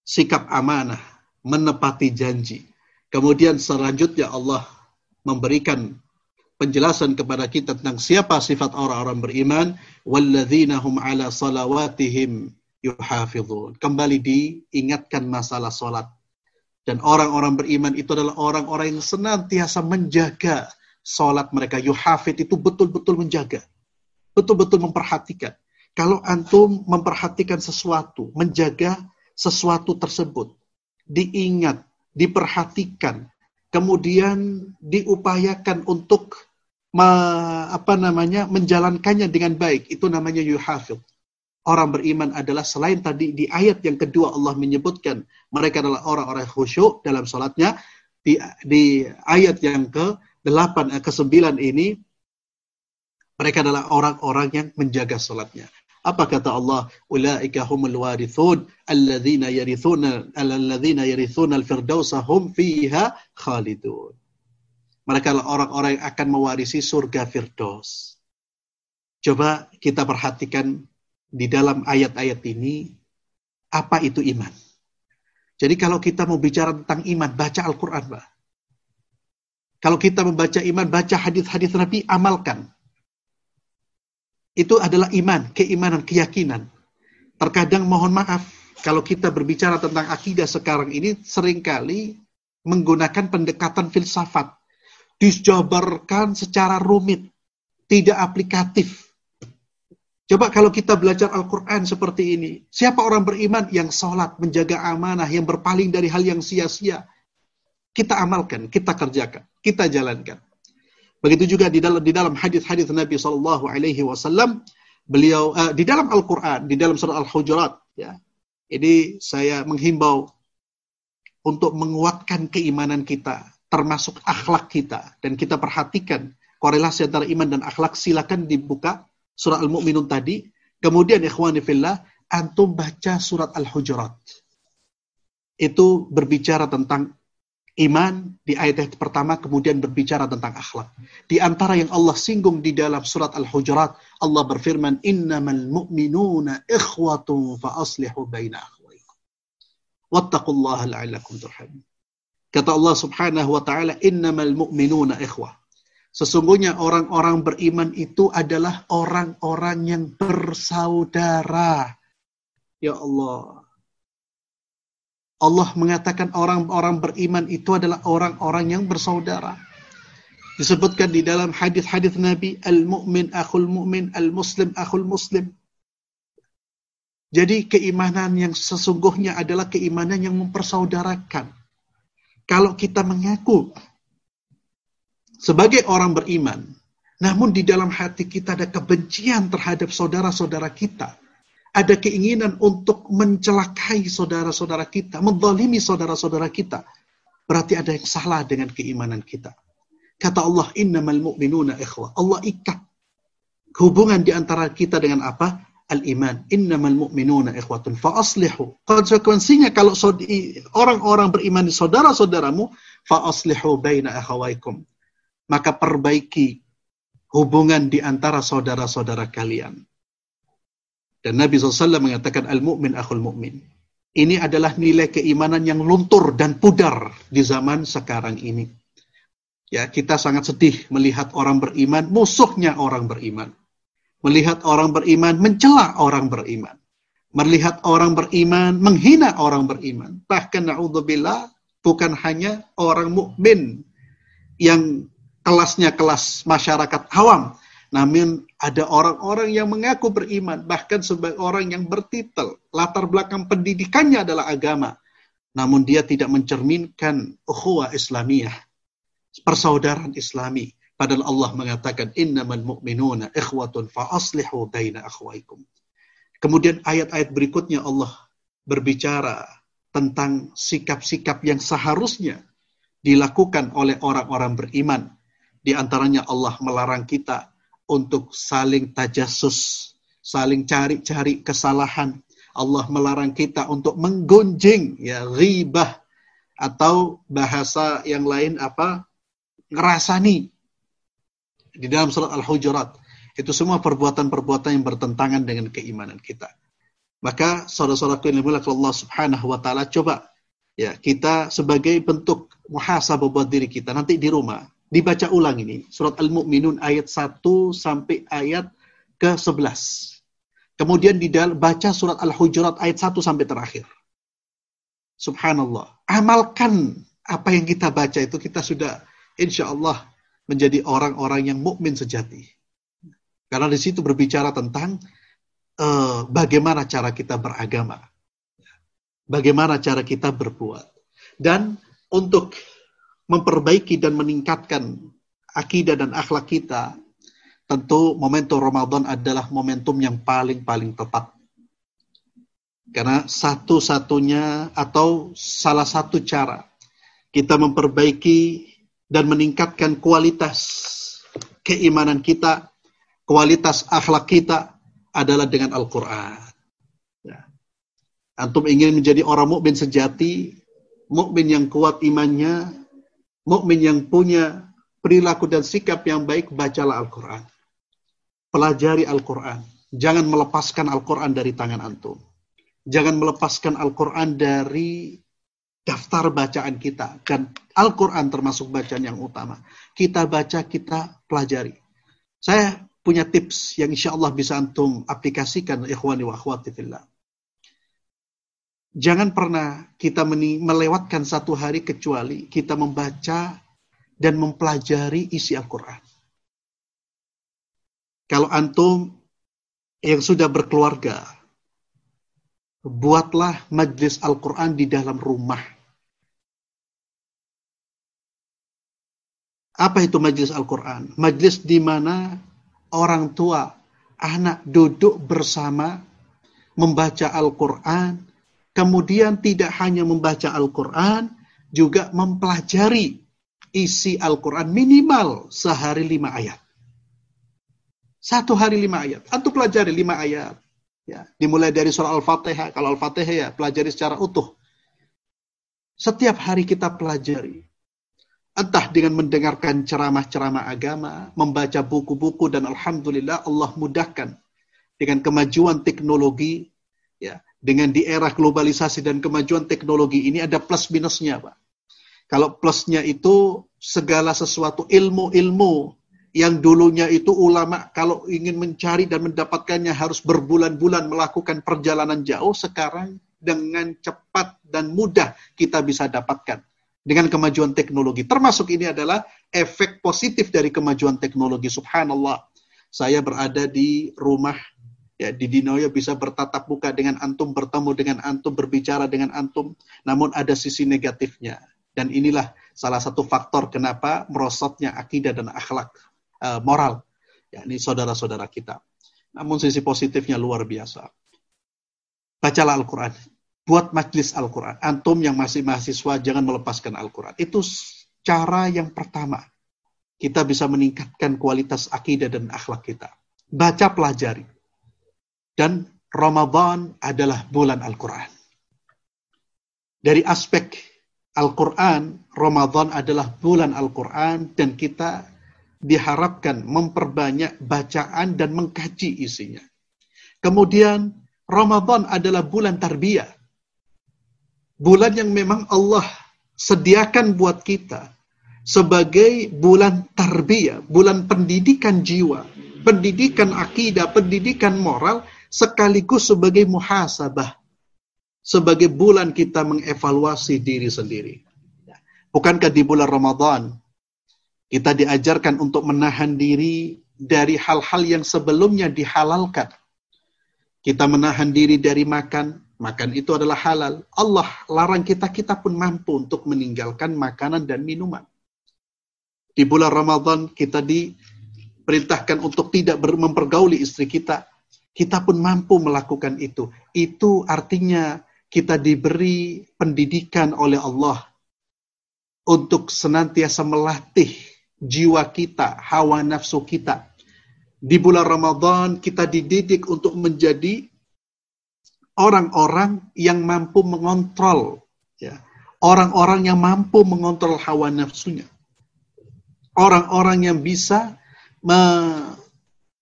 Sikap amanah, menepati janji. Kemudian selanjutnya Allah memberikan penjelasan kepada kita tentang siapa sifat orang-orang beriman walladzina hum ala salawatihim yuhafizun. Kembali diingatkan masalah salat. Dan orang-orang beriman itu adalah orang-orang yang senantiasa menjaga salat mereka. Yuhafid itu betul-betul menjaga. Betul-betul memperhatikan. Kalau antum memperhatikan sesuatu, menjaga sesuatu tersebut, diingat, diperhatikan, kemudian diupayakan untuk me, apa namanya menjalankannya dengan baik itu namanya yuhafid orang beriman adalah selain tadi di ayat yang kedua Allah menyebutkan mereka adalah orang-orang khusyuk dalam sholatnya di, di ayat yang ke delapan eh, ke sembilan ini mereka adalah orang-orang yang menjaga sholatnya apa kata Allah? Ulaika humul warithun alladzina yarithuna alladzina yarithuna al-firdausa hum fiha khalidun. Mereka adalah orang-orang yang akan mewarisi surga Firdaus. Coba kita perhatikan di dalam ayat-ayat ini apa itu iman. Jadi kalau kita mau bicara tentang iman, baca Al-Quran, Pak. Kalau kita membaca iman, baca hadis-hadis Nabi, amalkan itu adalah iman, keimanan, keyakinan. Terkadang mohon maaf, kalau kita berbicara tentang akidah sekarang ini sering kali menggunakan pendekatan filsafat. Dijabarkan secara rumit, tidak aplikatif. Coba kalau kita belajar Al-Quran seperti ini. Siapa orang beriman yang sholat, menjaga amanah, yang berpaling dari hal yang sia-sia. Kita amalkan, kita kerjakan, kita jalankan. Begitu juga di dalam di dalam hadis-hadis Nabi Shallallahu Alaihi Wasallam, beliau uh, di dalam Al-Quran, di dalam surah Al-Hujurat, ya. Ini saya menghimbau untuk menguatkan keimanan kita, termasuk akhlak kita, dan kita perhatikan korelasi antara iman dan akhlak. Silakan dibuka surah Al-Mu'minun tadi. Kemudian ikhwani fillah, antum baca surat Al-Hujurat. Itu berbicara tentang iman di ayat pertama kemudian berbicara tentang akhlak. Di antara yang Allah singgung di dalam surat Al-Hujurat, Allah berfirman, "Innamal mu'minuna ikhwatun fa aslihu baina akhwaykum." Wattaqullaha la'allakum turhamun. Kata Allah Subhanahu wa taala, "Innamal mu'minuna ikhwah." Sesungguhnya orang-orang beriman itu adalah orang-orang yang bersaudara. Ya Allah, Allah mengatakan orang-orang beriman itu adalah orang-orang yang bersaudara. Disebutkan di dalam hadis-hadis Nabi, al-mu'min akhul mu'min, al-muslim akhul muslim. Jadi keimanan yang sesungguhnya adalah keimanan yang mempersaudarakan. Kalau kita mengaku sebagai orang beriman, namun di dalam hati kita ada kebencian terhadap saudara-saudara kita, ada keinginan untuk mencelakai saudara-saudara kita, mendolimi saudara-saudara kita, berarti ada yang salah dengan keimanan kita. Kata Allah, innamal mu'minuna ikhwah. Allah ikat hubungan di antara kita dengan apa? Al-iman. Innamal mu'minuna ikhwatun fa'aslihu. Konsekuensinya kalau orang-orang beriman di saudara-saudaramu, fa'aslihu baina akhawaikum. Maka perbaiki hubungan di antara saudara-saudara kalian. Dan Nabi SAW mengatakan al-mu'min akhul mu'min. Ini adalah nilai keimanan yang luntur dan pudar di zaman sekarang ini. Ya, kita sangat sedih melihat orang beriman, musuhnya orang beriman. Melihat orang beriman, mencela orang beriman. Melihat orang beriman, menghina orang beriman. Bahkan na'udzubillah, bukan hanya orang mukmin yang kelasnya kelas masyarakat awam, namun ada orang-orang yang mengaku beriman, bahkan sebagai orang yang bertitel, latar belakang pendidikannya adalah agama. Namun dia tidak mencerminkan ukhuwah Islamiyah, persaudaraan Islami. Padahal Allah mengatakan, innamal mu'minuna ikhwatun fa aslihu baina akhwaikum. Kemudian ayat-ayat berikutnya Allah berbicara tentang sikap-sikap yang seharusnya dilakukan oleh orang-orang beriman. Di antaranya Allah melarang kita untuk saling tajasus, saling cari-cari kesalahan. Allah melarang kita untuk menggunjing ya ghibah atau bahasa yang lain apa ngerasani di dalam surat Al-Hujurat. Itu semua perbuatan-perbuatan yang bertentangan dengan keimanan kita. Maka saudara-saudaraku yang dimuliakan Allah Subhanahu wa taala coba ya kita sebagai bentuk muhasabah buat diri kita nanti di rumah dibaca ulang ini surat Al-Mu'minun ayat 1 sampai ayat ke-11. Kemudian di baca surat Al-Hujurat ayat 1 sampai terakhir. Subhanallah. Amalkan apa yang kita baca itu kita sudah insya Allah menjadi orang-orang yang mukmin sejati. Karena di situ berbicara tentang uh, bagaimana cara kita beragama, bagaimana cara kita berbuat, dan untuk memperbaiki dan meningkatkan akidah dan akhlak kita, tentu momentum Ramadan adalah momentum yang paling-paling tepat. Karena satu-satunya atau salah satu cara kita memperbaiki dan meningkatkan kualitas keimanan kita, kualitas akhlak kita adalah dengan Al-Quran. Ya. Antum ingin menjadi orang mukmin sejati, mukmin yang kuat imannya, mukmin yang punya perilaku dan sikap yang baik, bacalah Al-Quran. Pelajari Al-Quran. Jangan melepaskan Al-Quran dari tangan antum. Jangan melepaskan Al-Quran dari daftar bacaan kita. Dan Al-Quran termasuk bacaan yang utama. Kita baca, kita pelajari. Saya punya tips yang insya Allah bisa antum aplikasikan ikhwani wa akhwati fillah. Jangan pernah kita melewatkan satu hari kecuali kita membaca dan mempelajari isi Al-Quran. Kalau antum yang sudah berkeluarga, buatlah majlis Al-Quran di dalam rumah. Apa itu majlis Al-Quran? Majlis di mana orang tua, anak duduk bersama, membaca Al-Quran, kemudian tidak hanya membaca Al-Quran, juga mempelajari isi Al-Quran minimal sehari lima ayat. Satu hari lima ayat. Antum pelajari lima ayat. Ya, dimulai dari surah Al-Fatihah. Kalau Al-Fatihah ya pelajari secara utuh. Setiap hari kita pelajari. Entah dengan mendengarkan ceramah-ceramah agama, membaca buku-buku dan alhamdulillah Allah mudahkan dengan kemajuan teknologi ya, dengan di era globalisasi dan kemajuan teknologi ini ada plus minusnya, Pak. Kalau plusnya itu segala sesuatu ilmu-ilmu yang dulunya itu ulama kalau ingin mencari dan mendapatkannya harus berbulan-bulan melakukan perjalanan jauh, sekarang dengan cepat dan mudah kita bisa dapatkan dengan kemajuan teknologi. Termasuk ini adalah efek positif dari kemajuan teknologi. Subhanallah. Saya berada di rumah ya di Dinoyo bisa bertatap muka dengan antum, bertemu dengan antum, berbicara dengan antum, namun ada sisi negatifnya. Dan inilah salah satu faktor kenapa merosotnya akidah dan akhlak uh, moral ya ini saudara-saudara kita. Namun sisi positifnya luar biasa. Bacalah Al-Quran buat majlis Al-Quran. Antum yang masih mahasiswa jangan melepaskan Al-Quran. Itu cara yang pertama. Kita bisa meningkatkan kualitas akidah dan akhlak kita. Baca pelajari. Dan Ramadan adalah bulan Al-Quran. Dari aspek Al-Quran, Ramadan adalah bulan Al-Quran dan kita diharapkan memperbanyak bacaan dan mengkaji isinya. Kemudian Ramadan adalah bulan tarbiyah bulan yang memang Allah sediakan buat kita sebagai bulan tarbiyah, bulan pendidikan jiwa, pendidikan akidah, pendidikan moral, sekaligus sebagai muhasabah. Sebagai bulan kita mengevaluasi diri sendiri. Bukankah di bulan Ramadan kita diajarkan untuk menahan diri dari hal-hal yang sebelumnya dihalalkan. Kita menahan diri dari makan, Makan itu adalah halal. Allah larang kita, kita pun mampu untuk meninggalkan makanan dan minuman. Di bulan Ramadan kita diperintahkan untuk tidak mempergauli istri kita. Kita pun mampu melakukan itu. Itu artinya kita diberi pendidikan oleh Allah untuk senantiasa melatih jiwa kita, hawa nafsu kita Di bulan Ramadan kita dididik untuk menjadi orang-orang yang mampu mengontrol ya. Orang-orang yang mampu mengontrol hawa nafsunya. Orang-orang yang bisa me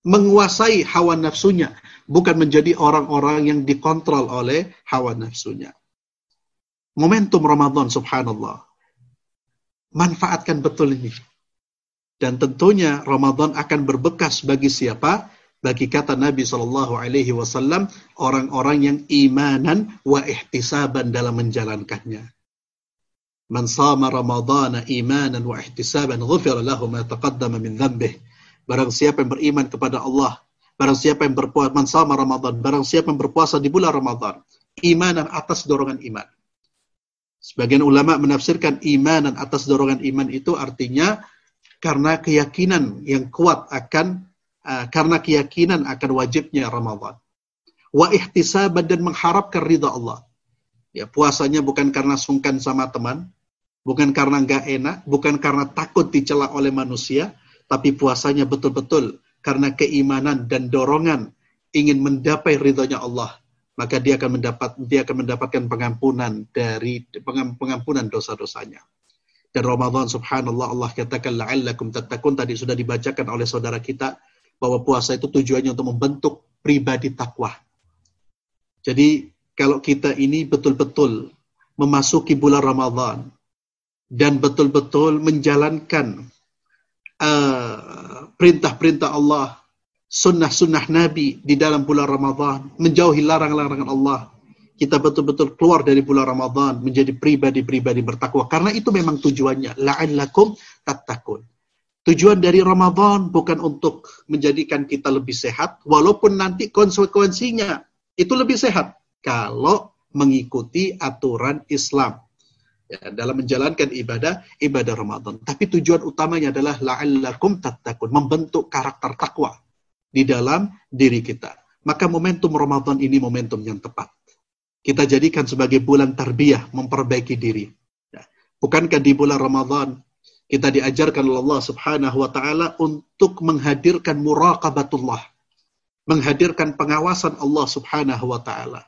menguasai hawa nafsunya, bukan menjadi orang-orang yang dikontrol oleh hawa nafsunya. Momentum Ramadan subhanallah. Manfaatkan betul ini. Dan tentunya Ramadan akan berbekas bagi siapa? Bagi kata Nabi Shallallahu Alaihi Wasallam orang-orang yang imanan wa ihtisaban dalam menjalankannya. Man sama Ramadana imanan wa ihtisaban ghufir lahu ma taqaddama min dhanbih. Barang siapa yang beriman kepada Allah, barang siapa yang berpuasa Ramadan, barang siapa yang berpuasa di bulan Ramadan, imanan atas dorongan iman. Sebagian ulama menafsirkan imanan atas dorongan iman itu artinya karena keyakinan yang kuat akan uh, karena keyakinan akan wajibnya Ramadan. Wa ihtisaban dan mengharapkan ridha Allah. Ya, puasanya bukan karena sungkan sama teman, bukan karena nggak enak, bukan karena takut dicela oleh manusia, tapi puasanya betul-betul karena keimanan dan dorongan ingin mendapai ridhonya Allah maka dia akan mendapat dia akan mendapatkan pengampunan dari pengampunan dosa-dosanya. Dan Ramadan subhanallah Allah katakan la'allakum tattaqun tadi sudah dibacakan oleh saudara kita bahwa puasa itu tujuannya untuk membentuk pribadi takwa. Jadi kalau kita ini betul-betul memasuki bulan Ramadan dan betul-betul menjalankan uh, perintah-perintah Allah, sunnah-sunnah Nabi di dalam bulan Ramadan, menjauhi larang-larangan Allah, kita betul-betul keluar dari bulan Ramadan menjadi pribadi-pribadi bertakwa. Karena itu memang tujuannya. La'allakum tattaqun. Tujuan dari Ramadan bukan untuk menjadikan kita lebih sehat, walaupun nanti konsekuensinya itu lebih sehat kalau mengikuti aturan Islam ya, dalam menjalankan ibadah ibadah Ramadan. Tapi tujuan utamanya adalah la'allakum tattaqun, membentuk karakter takwa di dalam diri kita. Maka momentum Ramadan ini momentum yang tepat kita jadikan sebagai bulan tarbiyah, memperbaiki diri. Ya. Bukankah di bulan Ramadan kita diajarkan oleh Allah Subhanahu wa taala untuk menghadirkan muraqabatullah, menghadirkan pengawasan Allah Subhanahu wa taala.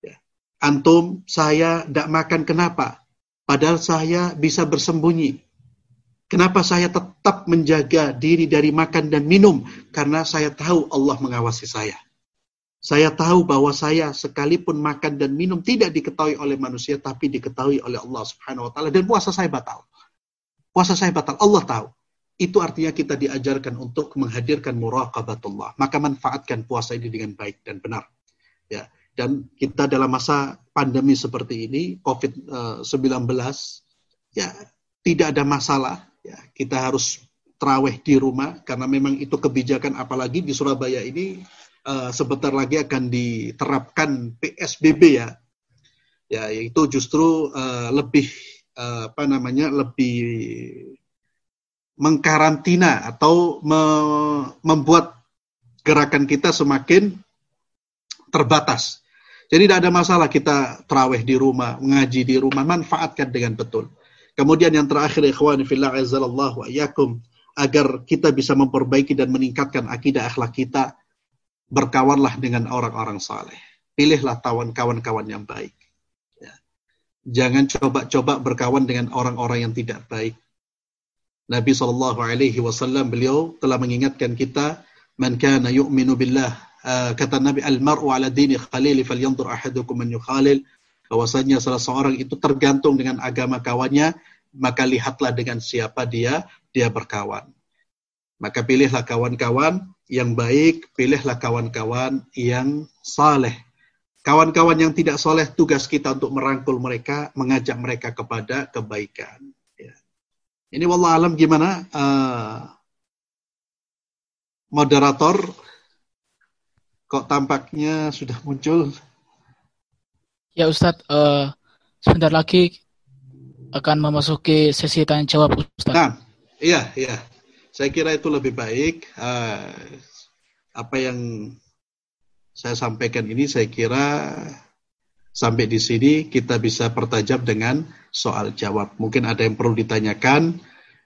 Ya. Antum, saya tidak makan kenapa? Padahal saya bisa bersembunyi. Kenapa saya tetap menjaga diri dari makan dan minum? Karena saya tahu Allah mengawasi saya. Saya tahu bahwa saya sekalipun makan dan minum tidak diketahui oleh manusia, tapi diketahui oleh Allah Subhanahu wa Ta'ala. Dan puasa saya batal. Puasa saya batal. Allah tahu. Itu artinya kita diajarkan untuk menghadirkan muraqabatullah. Maka manfaatkan puasa ini dengan baik dan benar. Ya. Dan kita dalam masa pandemi seperti ini, COVID-19, ya tidak ada masalah. Ya, kita harus terawih di rumah karena memang itu kebijakan apalagi di Surabaya ini uh, sebentar lagi akan diterapkan PSBB ya. Ya, yaitu justru uh, lebih uh, apa namanya? lebih mengkarantina atau me membuat gerakan kita semakin terbatas. Jadi tidak ada masalah kita terawih di rumah, mengaji di rumah, manfaatkan dengan betul. Kemudian yang terakhir ikhwan fillah azzallahu ayakum agar kita bisa memperbaiki dan meningkatkan akidah akhlak kita berkawanlah dengan orang-orang saleh. Pilihlah kawan-kawan yang baik. Ya. Jangan coba-coba berkawan dengan orang-orang yang tidak baik. Nabi Shallallahu Alaihi Wasallam beliau telah mengingatkan kita, man kana yu'minu billah, uh, kata Nabi al-mar'u ala dini khalili falyanzur ahadukum man yukhalil, bahwasanya salah seorang itu tergantung dengan agama kawannya, maka lihatlah dengan siapa dia dia berkawan. Maka pilihlah kawan-kawan yang baik, pilihlah kawan-kawan yang saleh. Kawan-kawan yang tidak soleh, tugas kita untuk merangkul mereka, mengajak mereka kepada kebaikan. Ya. Ini wallah alam gimana? Uh, moderator, kok tampaknya sudah muncul? Ya Ustadz, uh, sebentar lagi akan memasuki sesi tanya jawab Ustadz. Nah, iya, iya. Saya kira itu lebih baik. Uh, apa yang saya sampaikan ini saya kira sampai di sini kita bisa pertajam dengan soal jawab. Mungkin ada yang perlu ditanyakan,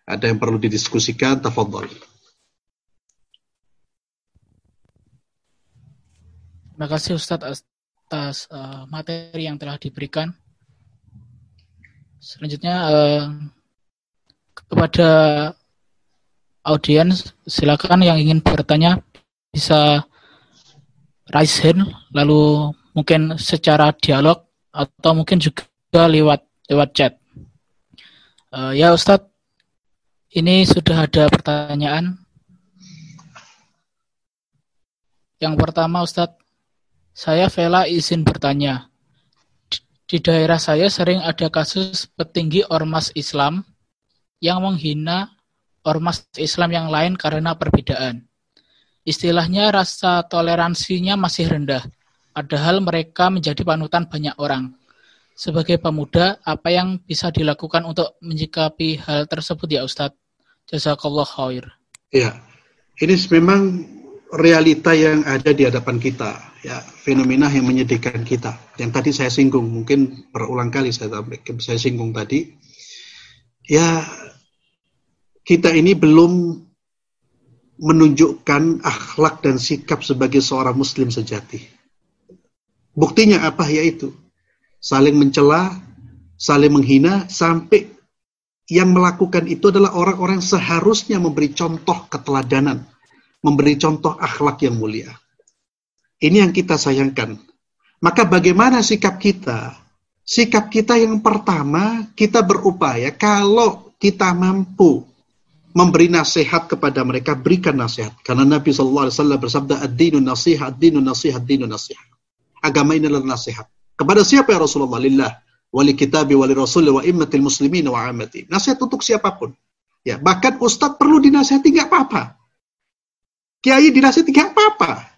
ada yang perlu didiskusikan, tafadhol. Terima kasih Ustadz atas uh, materi yang telah diberikan. Selanjutnya uh, kepada audiens silakan yang ingin bertanya bisa raise hand lalu mungkin secara dialog atau mungkin juga lewat lewat chat. Uh, ya Ustadz, ini sudah ada pertanyaan. Yang pertama Ustadz, saya Vela izin bertanya. Di daerah saya sering ada kasus petinggi ormas Islam yang menghina ormas Islam yang lain karena perbedaan. Istilahnya rasa toleransinya masih rendah, padahal mereka menjadi panutan banyak orang. Sebagai pemuda, apa yang bisa dilakukan untuk menyikapi hal tersebut ya Ustadz? Jazakallah khair. Ya, ini memang realita yang ada di hadapan kita, ya fenomena yang menyedihkan kita. Yang tadi saya singgung, mungkin berulang kali saya saya singgung tadi. Ya, kita ini belum menunjukkan akhlak dan sikap sebagai seorang muslim sejati. Buktinya apa yaitu saling mencela, saling menghina sampai yang melakukan itu adalah orang-orang seharusnya memberi contoh keteladanan, memberi contoh akhlak yang mulia. Ini yang kita sayangkan. Maka bagaimana sikap kita? Sikap kita yang pertama, kita berupaya kalau kita mampu memberi nasihat kepada mereka, berikan nasihat. Karena Nabi SAW bersabda, Ad-dinu nasihat, ad-dinu nasihat, ad-dinu nasihat. Agama ini adalah nasihat. Kepada siapa ya Rasulullah? Lillah, wali kitabi, wali rasul, wa immatil muslimin, wa amati. Nasihat untuk siapa pun. Ya, bahkan ustadz perlu dinasihati nggak apa-apa. Kiai dinasihati nggak apa-apa.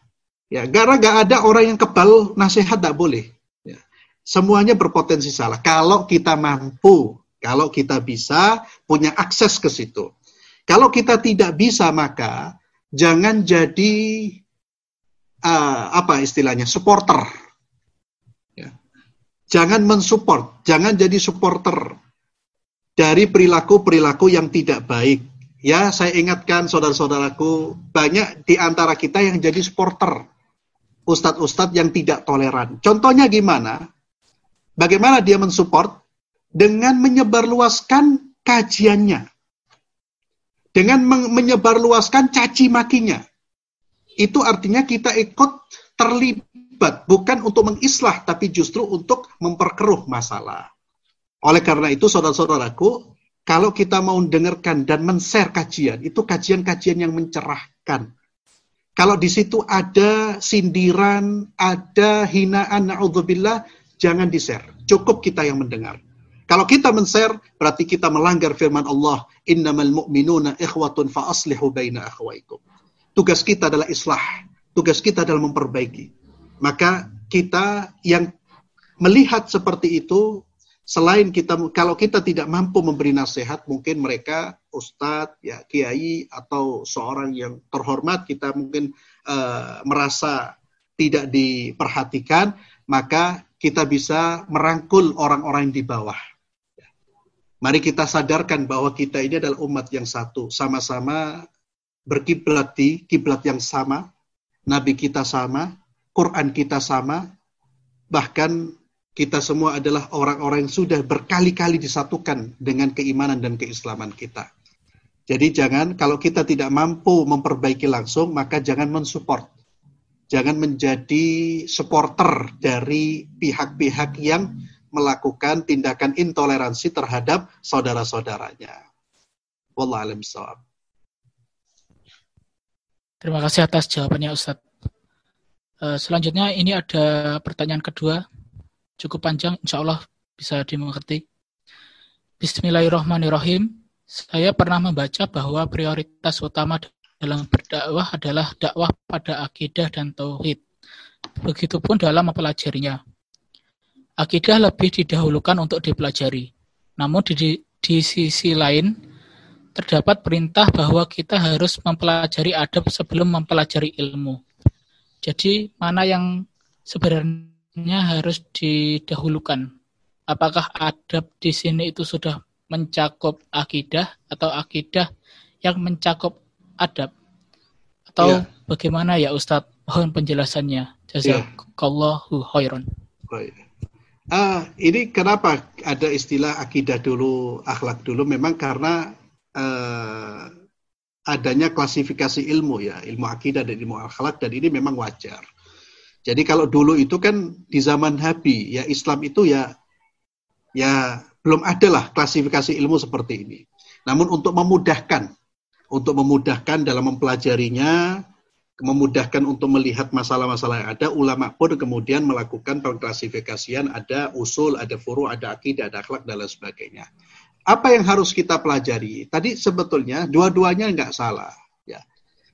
Ya, gara gak ada orang yang kebal nasihat tidak boleh. Ya. Semuanya berpotensi salah. Kalau kita mampu, kalau kita bisa punya akses ke situ. Kalau kita tidak bisa maka jangan jadi uh, apa istilahnya supporter. Ya. Jangan mensupport, jangan jadi supporter dari perilaku-perilaku yang tidak baik. Ya, saya ingatkan saudara-saudaraku, banyak di antara kita yang jadi supporter. Ustadz-ustadz yang tidak toleran. Contohnya gimana? Bagaimana dia mensupport? Dengan menyebarluaskan kajiannya dengan menyebarluaskan caci makinya. Itu artinya kita ikut terlibat bukan untuk mengislah tapi justru untuk memperkeruh masalah. Oleh karena itu saudara-saudaraku, kalau kita mau dengarkan dan men-share kajian, itu kajian-kajian yang mencerahkan. Kalau di situ ada sindiran, ada hinaan, na'udzubillah, jangan di-share. Cukup kita yang mendengar. Kalau kita men-share, berarti kita melanggar firman Allah, innamal mu'minuna ikhwatun fa aslihu baina akhwaikum. Tugas kita adalah islah, tugas kita adalah memperbaiki. Maka kita yang melihat seperti itu, selain kita kalau kita tidak mampu memberi nasihat, mungkin mereka ustadz, ya kiai atau seorang yang terhormat kita mungkin uh, merasa tidak diperhatikan, maka kita bisa merangkul orang-orang di bawah. Mari kita sadarkan bahwa kita ini adalah umat yang satu, sama-sama berkiblat di kiblat yang sama, nabi kita sama, Quran kita sama, bahkan kita semua adalah orang-orang yang sudah berkali-kali disatukan dengan keimanan dan keislaman kita. Jadi jangan kalau kita tidak mampu memperbaiki langsung, maka jangan mensupport. Jangan menjadi supporter dari pihak-pihak yang melakukan tindakan intoleransi terhadap saudara-saudaranya. Wallah alam Terima kasih atas jawabannya Ustadz. Uh, selanjutnya ini ada pertanyaan kedua, cukup panjang, insya Allah bisa dimengerti. Bismillahirrahmanirrahim. Saya pernah membaca bahwa prioritas utama dalam berdakwah adalah dakwah pada akidah dan tauhid. Begitupun dalam mempelajarinya. Akidah lebih didahulukan untuk dipelajari. Namun di, di sisi lain, terdapat perintah bahwa kita harus mempelajari adab sebelum mempelajari ilmu. Jadi, mana yang sebenarnya harus didahulukan? Apakah adab di sini itu sudah mencakup akidah atau akidah yang mencakup adab? Atau ya. bagaimana ya Ustadz? Mohon penjelasannya. Jazakallahu khairan. Baik. Uh, ini kenapa ada istilah akidah dulu, akhlak dulu? Memang karena uh, adanya klasifikasi ilmu ya, ilmu akidah dan ilmu akhlak dan ini memang wajar. Jadi kalau dulu itu kan di zaman Nabi ya Islam itu ya ya belum ada lah klasifikasi ilmu seperti ini. Namun untuk memudahkan untuk memudahkan dalam mempelajarinya memudahkan untuk melihat masalah-masalah yang ada, ulama pun kemudian melakukan pengklasifikasian, ada usul, ada furu, ada akidah, ada akhlak, dan lain sebagainya. Apa yang harus kita pelajari? Tadi sebetulnya dua-duanya nggak salah.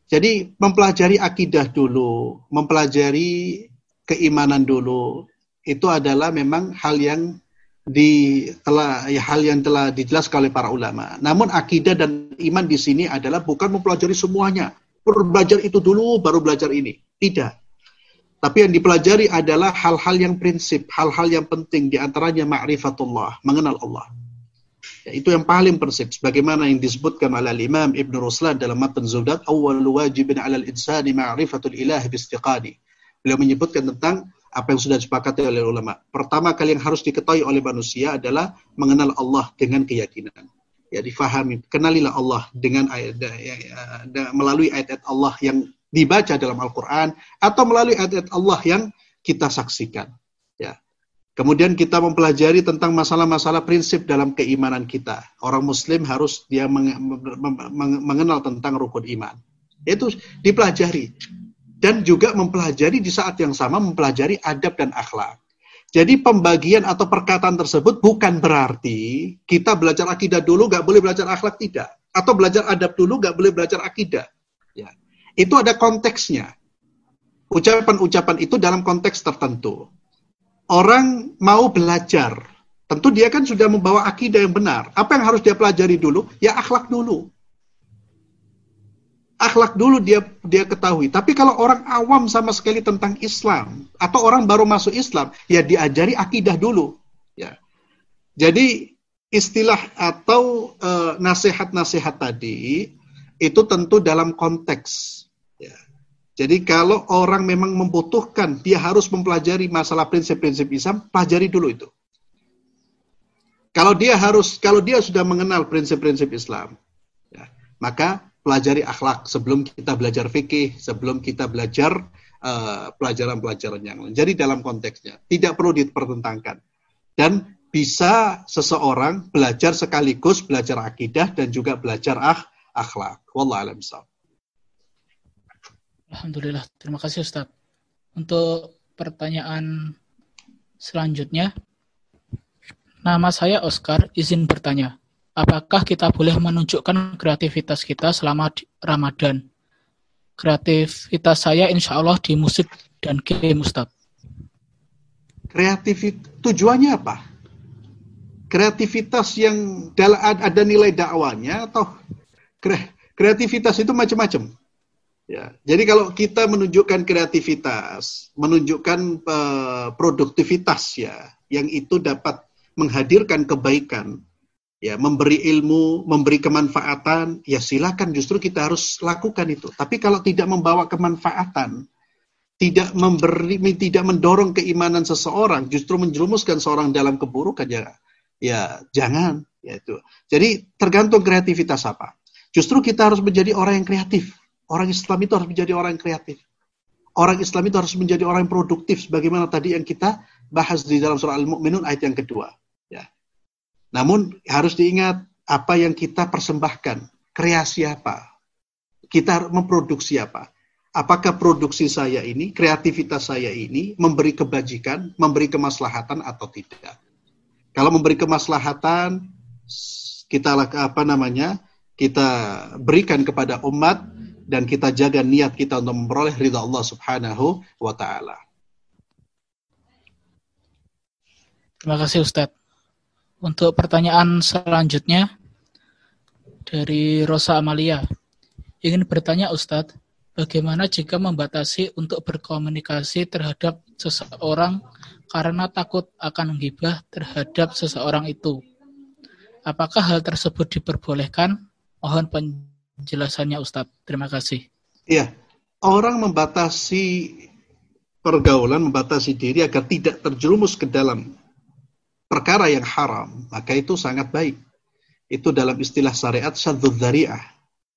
Jadi mempelajari akidah dulu, mempelajari keimanan dulu, itu adalah memang hal yang di telah ya, hal yang telah dijelaskan oleh para ulama. Namun akidah dan iman di sini adalah bukan mempelajari semuanya belajar itu dulu baru belajar ini. Tidak. Tapi yang dipelajari adalah hal-hal yang prinsip, hal-hal yang penting di antaranya ma'rifatullah, mengenal Allah. Ya, itu yang paling prinsip sebagaimana yang disebutkan oleh Imam Ibn Ruslan dalam matan Zudat awal wajibin 'alal insani ma'rifatul ilah bistiqadi. Beliau menyebutkan tentang apa yang sudah disepakati oleh ulama. Pertama kali yang harus diketahui oleh manusia adalah mengenal Allah dengan keyakinan ya difahami kenalilah Allah dengan ayat ya, ya, melalui ayat-ayat Allah yang dibaca dalam Al-Qur'an atau melalui ayat-ayat Allah yang kita saksikan ya kemudian kita mempelajari tentang masalah-masalah prinsip dalam keimanan kita orang muslim harus dia mengenal tentang rukun iman itu dipelajari dan juga mempelajari di saat yang sama mempelajari adab dan akhlak jadi pembagian atau perkataan tersebut bukan berarti kita belajar akidah dulu nggak boleh belajar akhlak tidak, atau belajar adab dulu nggak boleh belajar akidah. Ya. Itu ada konteksnya. Ucapan-ucapan itu dalam konteks tertentu. Orang mau belajar, tentu dia kan sudah membawa akidah yang benar. Apa yang harus dia pelajari dulu? Ya akhlak dulu akhlak dulu dia dia ketahui. Tapi kalau orang awam sama sekali tentang Islam atau orang baru masuk Islam, ya diajari akidah dulu. Ya. Jadi istilah atau uh, nasihat-nasihat tadi itu tentu dalam konteks. Jadi kalau orang memang membutuhkan, dia harus mempelajari masalah prinsip-prinsip Islam, pelajari dulu itu. Kalau dia harus, kalau dia sudah mengenal prinsip-prinsip Islam, ya, maka pelajari akhlak sebelum kita belajar fikih, sebelum kita belajar uh, pelajaran-pelajaran yang lain. Jadi dalam konteksnya tidak perlu dipertentangkan dan bisa seseorang belajar sekaligus belajar akidah dan juga belajar akhlak. Wallah Alhamdulillah, terima kasih Ustaz. Untuk pertanyaan selanjutnya, nama saya Oscar, izin bertanya apakah kita boleh menunjukkan kreativitas kita selama Ramadan? Kreativitas saya insya Allah di musik dan game Ustaz. Kreativitas tujuannya apa? Kreativitas yang ada nilai dakwanya atau kreativitas itu macam-macam. Ya, jadi kalau kita menunjukkan kreativitas, menunjukkan uh, produktivitas ya, yang itu dapat menghadirkan kebaikan, ya memberi ilmu, memberi kemanfaatan, ya silakan justru kita harus lakukan itu. Tapi kalau tidak membawa kemanfaatan, tidak memberi, tidak mendorong keimanan seseorang, justru menjerumuskan seorang dalam keburukan ya, ya jangan, ya itu. Jadi tergantung kreativitas apa. Justru kita harus menjadi orang yang kreatif. Orang Islam itu harus menjadi orang yang kreatif. Orang Islam itu harus menjadi orang yang produktif, sebagaimana tadi yang kita bahas di dalam surah Al-Mu'minun ayat yang kedua. Namun harus diingat apa yang kita persembahkan, kreasi apa, kita memproduksi apa. Apakah produksi saya ini, kreativitas saya ini memberi kebajikan, memberi kemaslahatan atau tidak? Kalau memberi kemaslahatan, kita apa namanya? Kita berikan kepada umat dan kita jaga niat kita untuk memperoleh ridha Allah Subhanahu wa taala. Terima kasih Ustadz. Untuk pertanyaan selanjutnya dari Rosa Amalia. Ingin bertanya Ustadz, bagaimana jika membatasi untuk berkomunikasi terhadap seseorang karena takut akan menggibah terhadap seseorang itu? Apakah hal tersebut diperbolehkan? Mohon penjelasannya Ustadz. Terima kasih. Iya, orang membatasi pergaulan, membatasi diri agar tidak terjerumus ke dalam perkara yang haram, maka itu sangat baik. Itu dalam istilah syariat syadzud dzari'ah.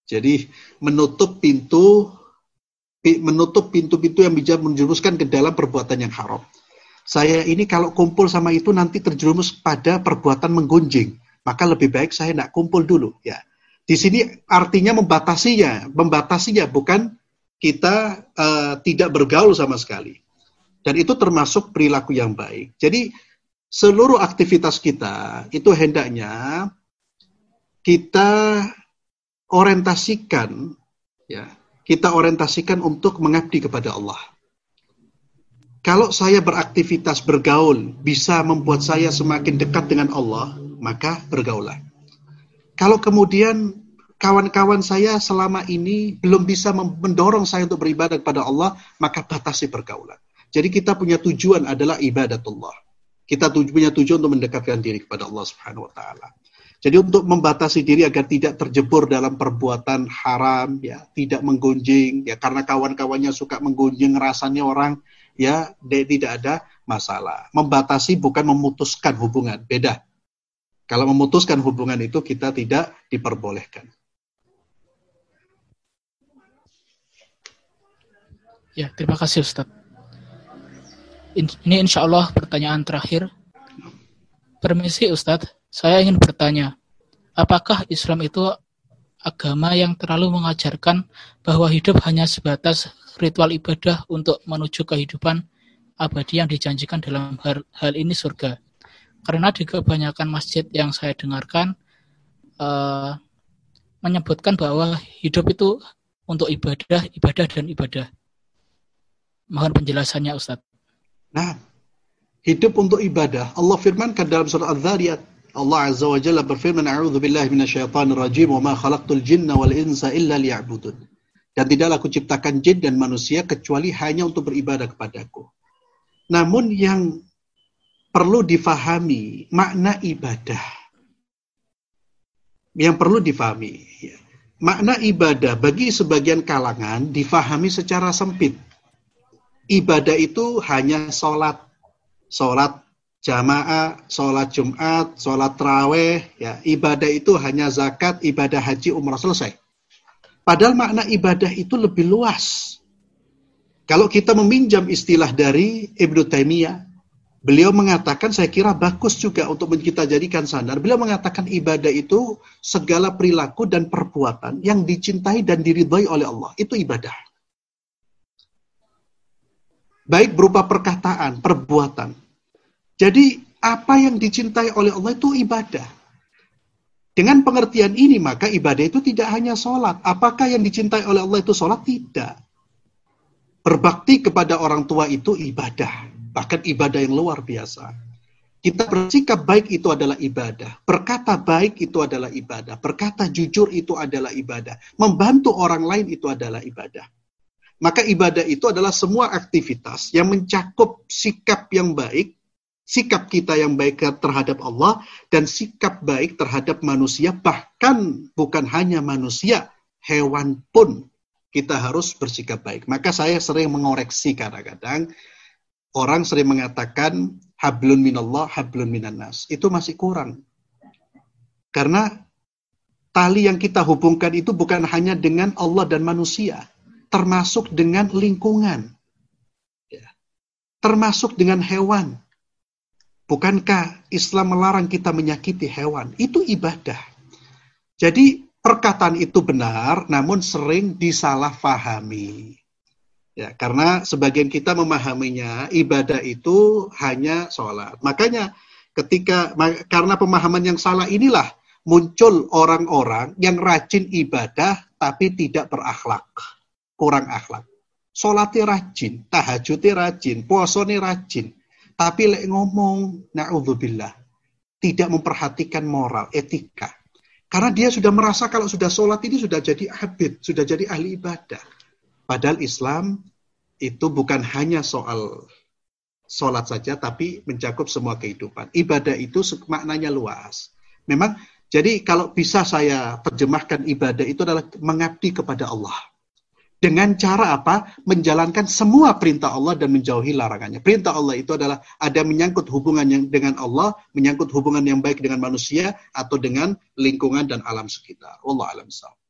Jadi menutup pintu menutup pintu-pintu yang bisa menjerumuskan ke dalam perbuatan yang haram. Saya ini kalau kumpul sama itu nanti terjerumus pada perbuatan menggunjing, maka lebih baik saya tidak kumpul dulu. Ya, di sini artinya membatasinya, membatasinya bukan kita uh, tidak bergaul sama sekali. Dan itu termasuk perilaku yang baik. Jadi seluruh aktivitas kita itu hendaknya kita orientasikan ya, kita orientasikan untuk mengabdi kepada Allah. Kalau saya beraktivitas bergaul bisa membuat saya semakin dekat dengan Allah, maka bergaulah. Kalau kemudian kawan-kawan saya selama ini belum bisa mendorong saya untuk beribadah kepada Allah, maka batasi pergaulan. Jadi kita punya tujuan adalah ibadatullah. Kita punya tujuan untuk mendekatkan diri kepada Allah Subhanahu wa taala. Jadi untuk membatasi diri agar tidak terjebur dalam perbuatan haram, ya, tidak menggunjing, ya, karena kawan-kawannya suka menggunjing rasanya orang, ya tidak ada masalah. Membatasi bukan memutuskan hubungan, beda. Kalau memutuskan hubungan itu kita tidak diperbolehkan. Ya, terima kasih Ustaz. Ini insya Allah pertanyaan terakhir. Permisi Ustadz, saya ingin bertanya, apakah Islam itu agama yang terlalu mengajarkan bahwa hidup hanya sebatas ritual ibadah untuk menuju kehidupan abadi yang dijanjikan dalam hal, hal ini surga. Karena di kebanyakan masjid yang saya dengarkan uh, menyebutkan bahwa hidup itu untuk ibadah, ibadah dan ibadah. Mohon penjelasannya Ustadz. Nah, hidup untuk ibadah. Allah firmankan dalam surah Al-Dhariyat Allah Azza wa Jalla berfirman, "A'udzu billahi minasyaitonir rajim wa ma khalaqtul jinna wal insa illa liya'budun." Dan tidaklah aku ciptakan jin dan manusia kecuali hanya untuk beribadah kepadaku. Namun yang perlu difahami makna ibadah. Yang perlu difahami. Ya. Makna ibadah bagi sebagian kalangan difahami secara sempit. Ibadah itu hanya sholat. Sholat jamaah, sholat Jumat, sholat terawih, ya ibadah itu hanya zakat, ibadah haji, umrah selesai. Padahal makna ibadah itu lebih luas. Kalau kita meminjam istilah dari Ibnu Taimiyah, beliau mengatakan saya kira bagus juga untuk kita jadikan sadar. Beliau mengatakan ibadah itu segala perilaku dan perbuatan yang dicintai dan diridhoi oleh Allah. Itu ibadah. Baik berupa perkataan, perbuatan, jadi apa yang dicintai oleh Allah itu ibadah. Dengan pengertian ini maka ibadah itu tidak hanya sholat. Apakah yang dicintai oleh Allah itu sholat? Tidak. Berbakti kepada orang tua itu ibadah. Bahkan ibadah yang luar biasa. Kita bersikap baik itu adalah ibadah. Berkata baik itu adalah ibadah. Berkata jujur itu adalah ibadah. Membantu orang lain itu adalah ibadah. Maka ibadah itu adalah semua aktivitas yang mencakup sikap yang baik sikap kita yang baik terhadap Allah dan sikap baik terhadap manusia bahkan bukan hanya manusia hewan pun kita harus bersikap baik maka saya sering mengoreksi kadang-kadang orang sering mengatakan hablun minallah hablun minannas itu masih kurang karena tali yang kita hubungkan itu bukan hanya dengan Allah dan manusia termasuk dengan lingkungan ya. termasuk dengan hewan Bukankah Islam melarang kita menyakiti hewan? Itu ibadah. Jadi perkataan itu benar, namun sering disalahfahami. Ya, karena sebagian kita memahaminya ibadah itu hanya sholat. Makanya ketika karena pemahaman yang salah inilah muncul orang-orang yang rajin ibadah tapi tidak berakhlak, kurang akhlak. Sholatnya rajin, tahajudnya rajin, puasanya rajin, tapi lek ngomong, na'udzubillah, tidak memperhatikan moral, etika. Karena dia sudah merasa kalau sudah sholat ini sudah jadi habit, sudah jadi ahli ibadah. Padahal Islam itu bukan hanya soal sholat saja, tapi mencakup semua kehidupan. Ibadah itu maknanya luas. Memang, jadi kalau bisa saya terjemahkan ibadah itu adalah mengabdi kepada Allah. dengan cara apa? Menjalankan semua perintah Allah dan menjauhi larangannya. Perintah Allah itu adalah ada menyangkut hubungan yang dengan Allah, menyangkut hubungan yang baik dengan manusia atau dengan lingkungan dan alam sekitar. Allah alam sahab.